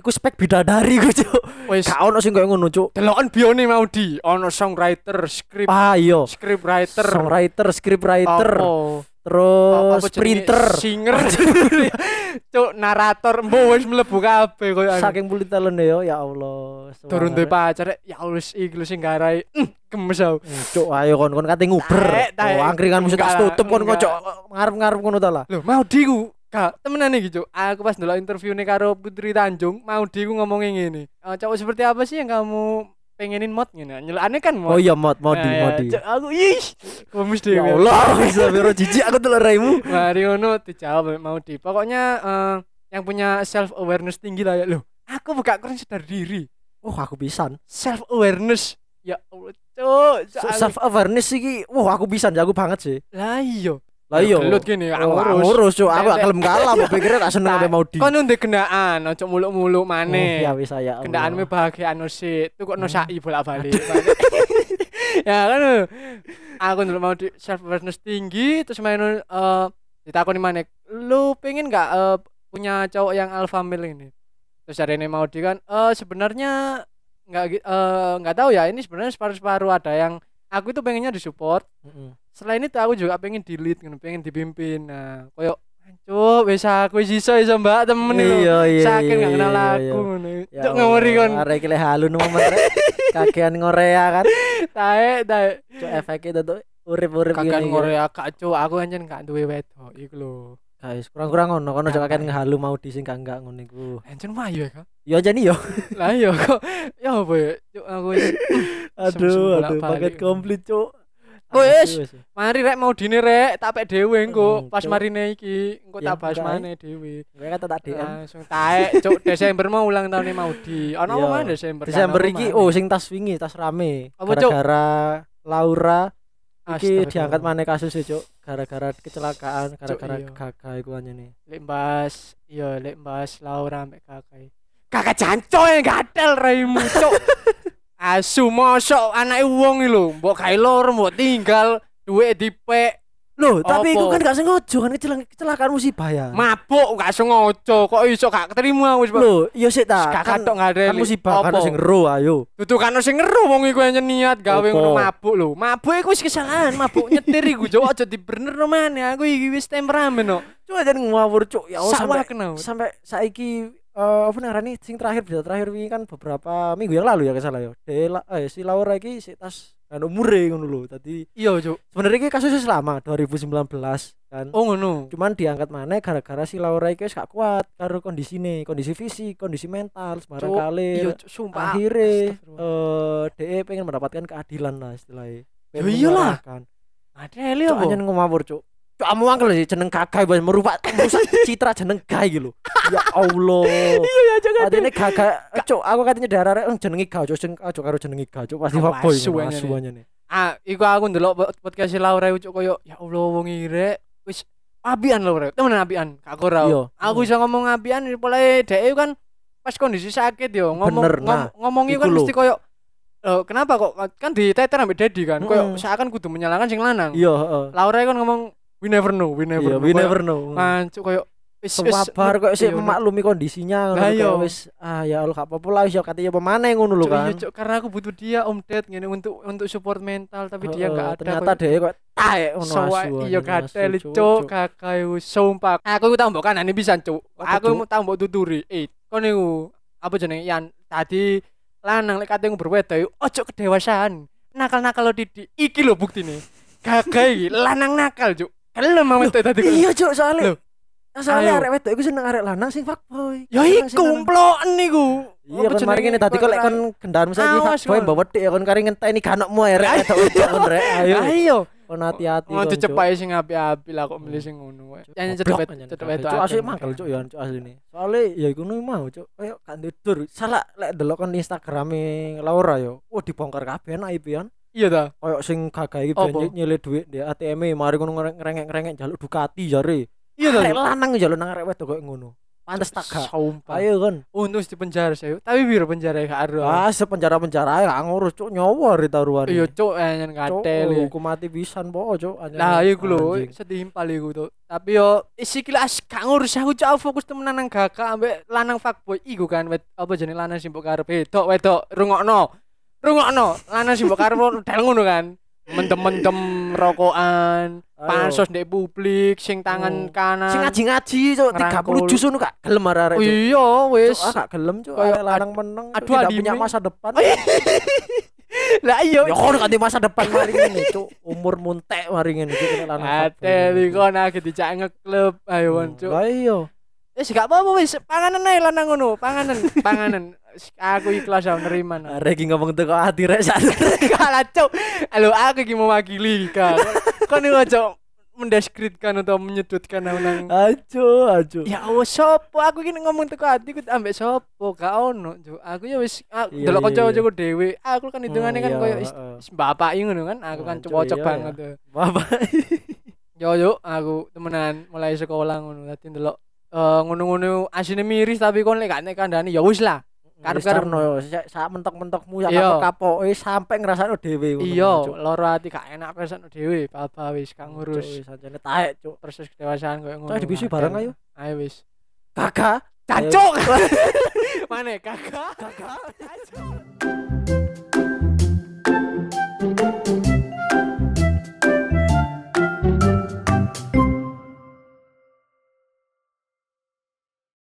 iku spek bidadari ku cuk. wis Gak ono sing koyo ngono cuk. deloken bione mau di ono songwriter script Ah iya. script writer Songwriter, scriptwriter, apa terus apa printer. singer cuk narator mbok wis mlebu kabeh koyo anu. Saking multi talent yo ya Allah. turun duwe pacar ya Allah iki sing garai mm, gemes aku Hmm, Cuk, ayo kon kon kate nguber. Oh, angkringan mesti tak tutup kon enggak. kocok ngarep-ngarep ngono ta lah. lho mau diku gak temenan iki cuk aku pas ndelok interview nih karo Putri Tanjung mau diku ngomongin ngene "Eh, cowok seperti apa sih yang kamu pengenin mod ngene. Nyelukane kan mod. Oh iya mod modi Nah, ya, modi. Cuk, aku ih. Kumis Ya dhewe. Allah, bisa biro jijik aku telur raimu. Mari ngono dijawab mau di. Pokoknya eh, yang punya self awareness tinggi lah ya. Loh, aku buka kurang sadar diri. Oh aku pisan. Self awareness. Ya Allah, cuk. aku- Self awareness iki, wah aku pisan jago banget sih. Lah iya. Lah iya. Gelut gini, Oh, ngurus. ngurus cuk, aku gak kelem kalah, pikirnya tak seneng sampe mau di. Kon ndek gendaan, ojo muluk-muluk Oh, maneh. ya wis saya. Allah. Kendaanmu bahagia anu sih, tuh kok no Hmm. bolak-balik. ya kan. Aku dulu mau di self awareness tinggi terus main eh ditakoni maneh, "Lu pengen nggak eh, punya cowok yang alpha male ini?" Terus ada ini mau di kan, "Eh sebenarnya nggak nggak tahu ya, ini sebenarnya separuh-separuh ada yang aku itu pengennya disupport. Heeh. Selain itu aku juga pengen di lead, pengen dipimpin. Nah, koyo Cuk, wis aku wis iso iso Mbak temen iki lho. Iya iya. Saking iya, gak kenal iya, aku iya. ngono. Ya Cuk ngawuri kon. Arek iki lek halu nemu rek. Kakean ngorea kan. Tae tae. Cuk efeknya tuh urip-urip Kakan gini. Korea kak cuk, aku anjen gak duwe wedok iku lho. Guys, kurang-kurang ngono, kono Kakak. jek kakean halu mau di sing enggak ngono iku. Anjen mayu ya kak. Ya aja nih yo. Lah iya kok. Ya apa ya? Cuk aku wis Aduh, aduh, paket komplit, Cuk. Wes. mari rek mau dine rek tak pek dhewe engko Hmm, pas Cuk. marine iki engko Ya, tak bahas eh. maneh dhewe. Gue kata tak DM. Langsung tae cuk Desember mau ulang tahun mau di. Ono Iya. apa maneh Desember? Desember iki oh sing tas wingi, tas rame. Gara-gara Laura iki diangkat maneh kasus e, Cuk. Gara-gara kecelakaan, gara-gara iya. gagal iku nih. lek mbas iya lek mbas Laura mek kakak kakak yang gatel raimu cok asu mosok anake wong iki lho mbok gawe lor mbok tinggal duwe dipek Loh, tapi Apa? kan gak sengaja kan kecelakaan, kecelakaan musibah ya. mabuk gak sengaja kok iso gak keterima wis. Loh, iya sik ta. gak Kan, katok gak ada kan musibah kan sing ero ayo. Dudu kan sing ngeru wong iku yang niat gawe ngono mabuk lho. Mabuk iku wis kesalahan, mabuk nyetir iku jo aja dibenerno maneh. Aku iki wis temperamen kok. Cuk aja ngawur Cuk. Ya sampai sampai saiki eh apa nih sing terakhir berita terakhir wingi kan beberapa minggu yang lalu ya kesalahan ya. Dela eh si Laura iki sik tas kan umure ngono lho. Tadi Iya, Cuk. sebenarnya iki kasusnya lama 2019 kan. Oh ngono. Cuman diangkat mana gara-gara si Laura iki wis gak kuat karo kondisine, kondisi fisik, kondisi mental, sembarang kali. Iya, sumpah. Akhirnya eh DE pengen mendapatkan keadilan lah istilahnya. Ya iyalah. Kan. Adeli Cuk anjen ngomawur cuk. Cuk amu angkel sih jeneng gagai wis merupak merusak citra jeneng gagai gitu. Ya Allah. Iya ya jangan. Katanya gagai cuk aku katanya darah arek jenengi gak cuk sing cuk karo jenengi gak cuk pasti Aku ngono, aja asu nih. Ah, iku aku ndelok po- podcast Laura cuk koyo ya Allah wong iki rek wis abian Laura. Temenan abian. Gak ora. Iya. Aku iso ngomong abian mulai dhek kan pas kondisi sakit yo ngomong Bener, nah. Iku kan mesti koyo "Loh, kenapa kok kan di teter ambek Dedi kan koyo Mm. seakan kudu menyalahkan sing lanang. Iya, heeh. Laura kan ngomong we never know, we never Iya, know. we never know. Mancuk koyo wis Sabar kok sih iya, memaklumi kondisinya ngono iya. wis ah ya Allah gak apa-apa lah wis ya katanya pemane ngono lho iya, kan. Cuk, karena aku butuh dia Om Ded ngene untuk untuk support mental tapi dia enggak ada ternyata dia kok taek ngono asu. iya asu, gatel Cuk, kakak sumpah. Aku iku tambok kanane pisan cuk. Apa, Aku mau tambok tuturi. Eh, kon iku apa jenenge Yan tadi lanang lek kate berbeda yuk ojo kedewasaan. Nakal-nakal lo Didi. Iki lho buktine. Gagah iki lanang nakal cuk. Kelem mau itu tadi. Iya cuk soalnya Loh. soalnya Ayo. arek wedok iku seneng arek lanang sing fuckboy. Ya iku lanang. umploken niku. Iya kan mari ngene tadi kok lek kon kendaraan saiki fuckboy mbok wedhik ya kon kari ngenteni ganokmu arek wedok kon rek ayo Ayo. kon hati-hati Mau dicepai sing api-api lah kok milih sing ngono. wae. Cedek kabeh. wedok. Cuk asli mangkel cuk ya cuk asline. Soale ya iku nu mau cuk kayak kan tidur. Salah lek delok kon Instagrame Laura yo. Wah dibongkar kabeh enak iki pian. Iya ta. Kayak sing gagah iki ben nyilih duit di ATM -e, mari ngono ngerengek-ngerengek jaluk Ducati jare. Iya ta. Lanang jaluk nang arek wedok koyo ngono. Pantes tak gak. Ayo kan. Untung di penjara saya. Tapi biar penjara gak ada. Ah, sepenjara-penjara ae gak ngurus cuk nyawa ri taruhan. Iya cuk anyen katel. ya. hukum mati pisan po cuk. Lah iku lho setimpal iku tuh. Tapi yo isi kilas gak ngurus aku cak fokus temenan nang gagak ambek lanang fuckboy iku kan apa jenenge lanang sing mbok karep wedok wedok rungokno. Rungokno lanang sing mbok karep del ngono kan. Mendem-mendem rokokan, pansos ndek publik sing tangan Oh. kanan. Sing ngaji-ngaji cuk Ngerangkul. 30 jus ngono gak gelem arek iya wis. Cuk, ah gelem cuk. Arek lanang meneng aduh, tidak punya masa depan. Lah iya. Ya kono ganti masa depan mari ngene cuk. Umur muntek mari ngene nek lanang. Ate iki kon lagi dijak ngeklub ayo Hmm, kon cuk. Lah iya. Wis gak apa-apa wis panganan ae lanang ngono, panganan, panganan. aku ikhlas aku nerima nah. Iki ngomong teko ati rek sak. kalah cok halo aku iki mewakili kan. Kan ini aja mendeskripsikan atau menyudutkan nang Ajo, ajo. ya Allah sopo? Aku ini ngomong teko hati ku ambek sopo? Gak ono cok aku ya wis aku Iya, delok iya, kanca-kancaku dhewe. Aku kan hitungannya kan iya, koyo bapak ngono kan? Aku kan cocok iya, banget iya. tuh Bapak. yo yo aku temenan mulai sekolah ngono dadi ndelok eh ngono-ngono asine miris tapi kon lek gak nek kandhani ya wis lah Karep-karep. karno sak mentok-mentokmu sak Iya. kapoke sampe ngrasakno dhewe iya loro ati gak enak pesan dhewe papa wis kang ngurus sancene taek, Cuk. proses kedewasaan koyo ngono dibisi bareng ayo. ayo wis Kakak. cacok mana kakak Kakak. Cacok.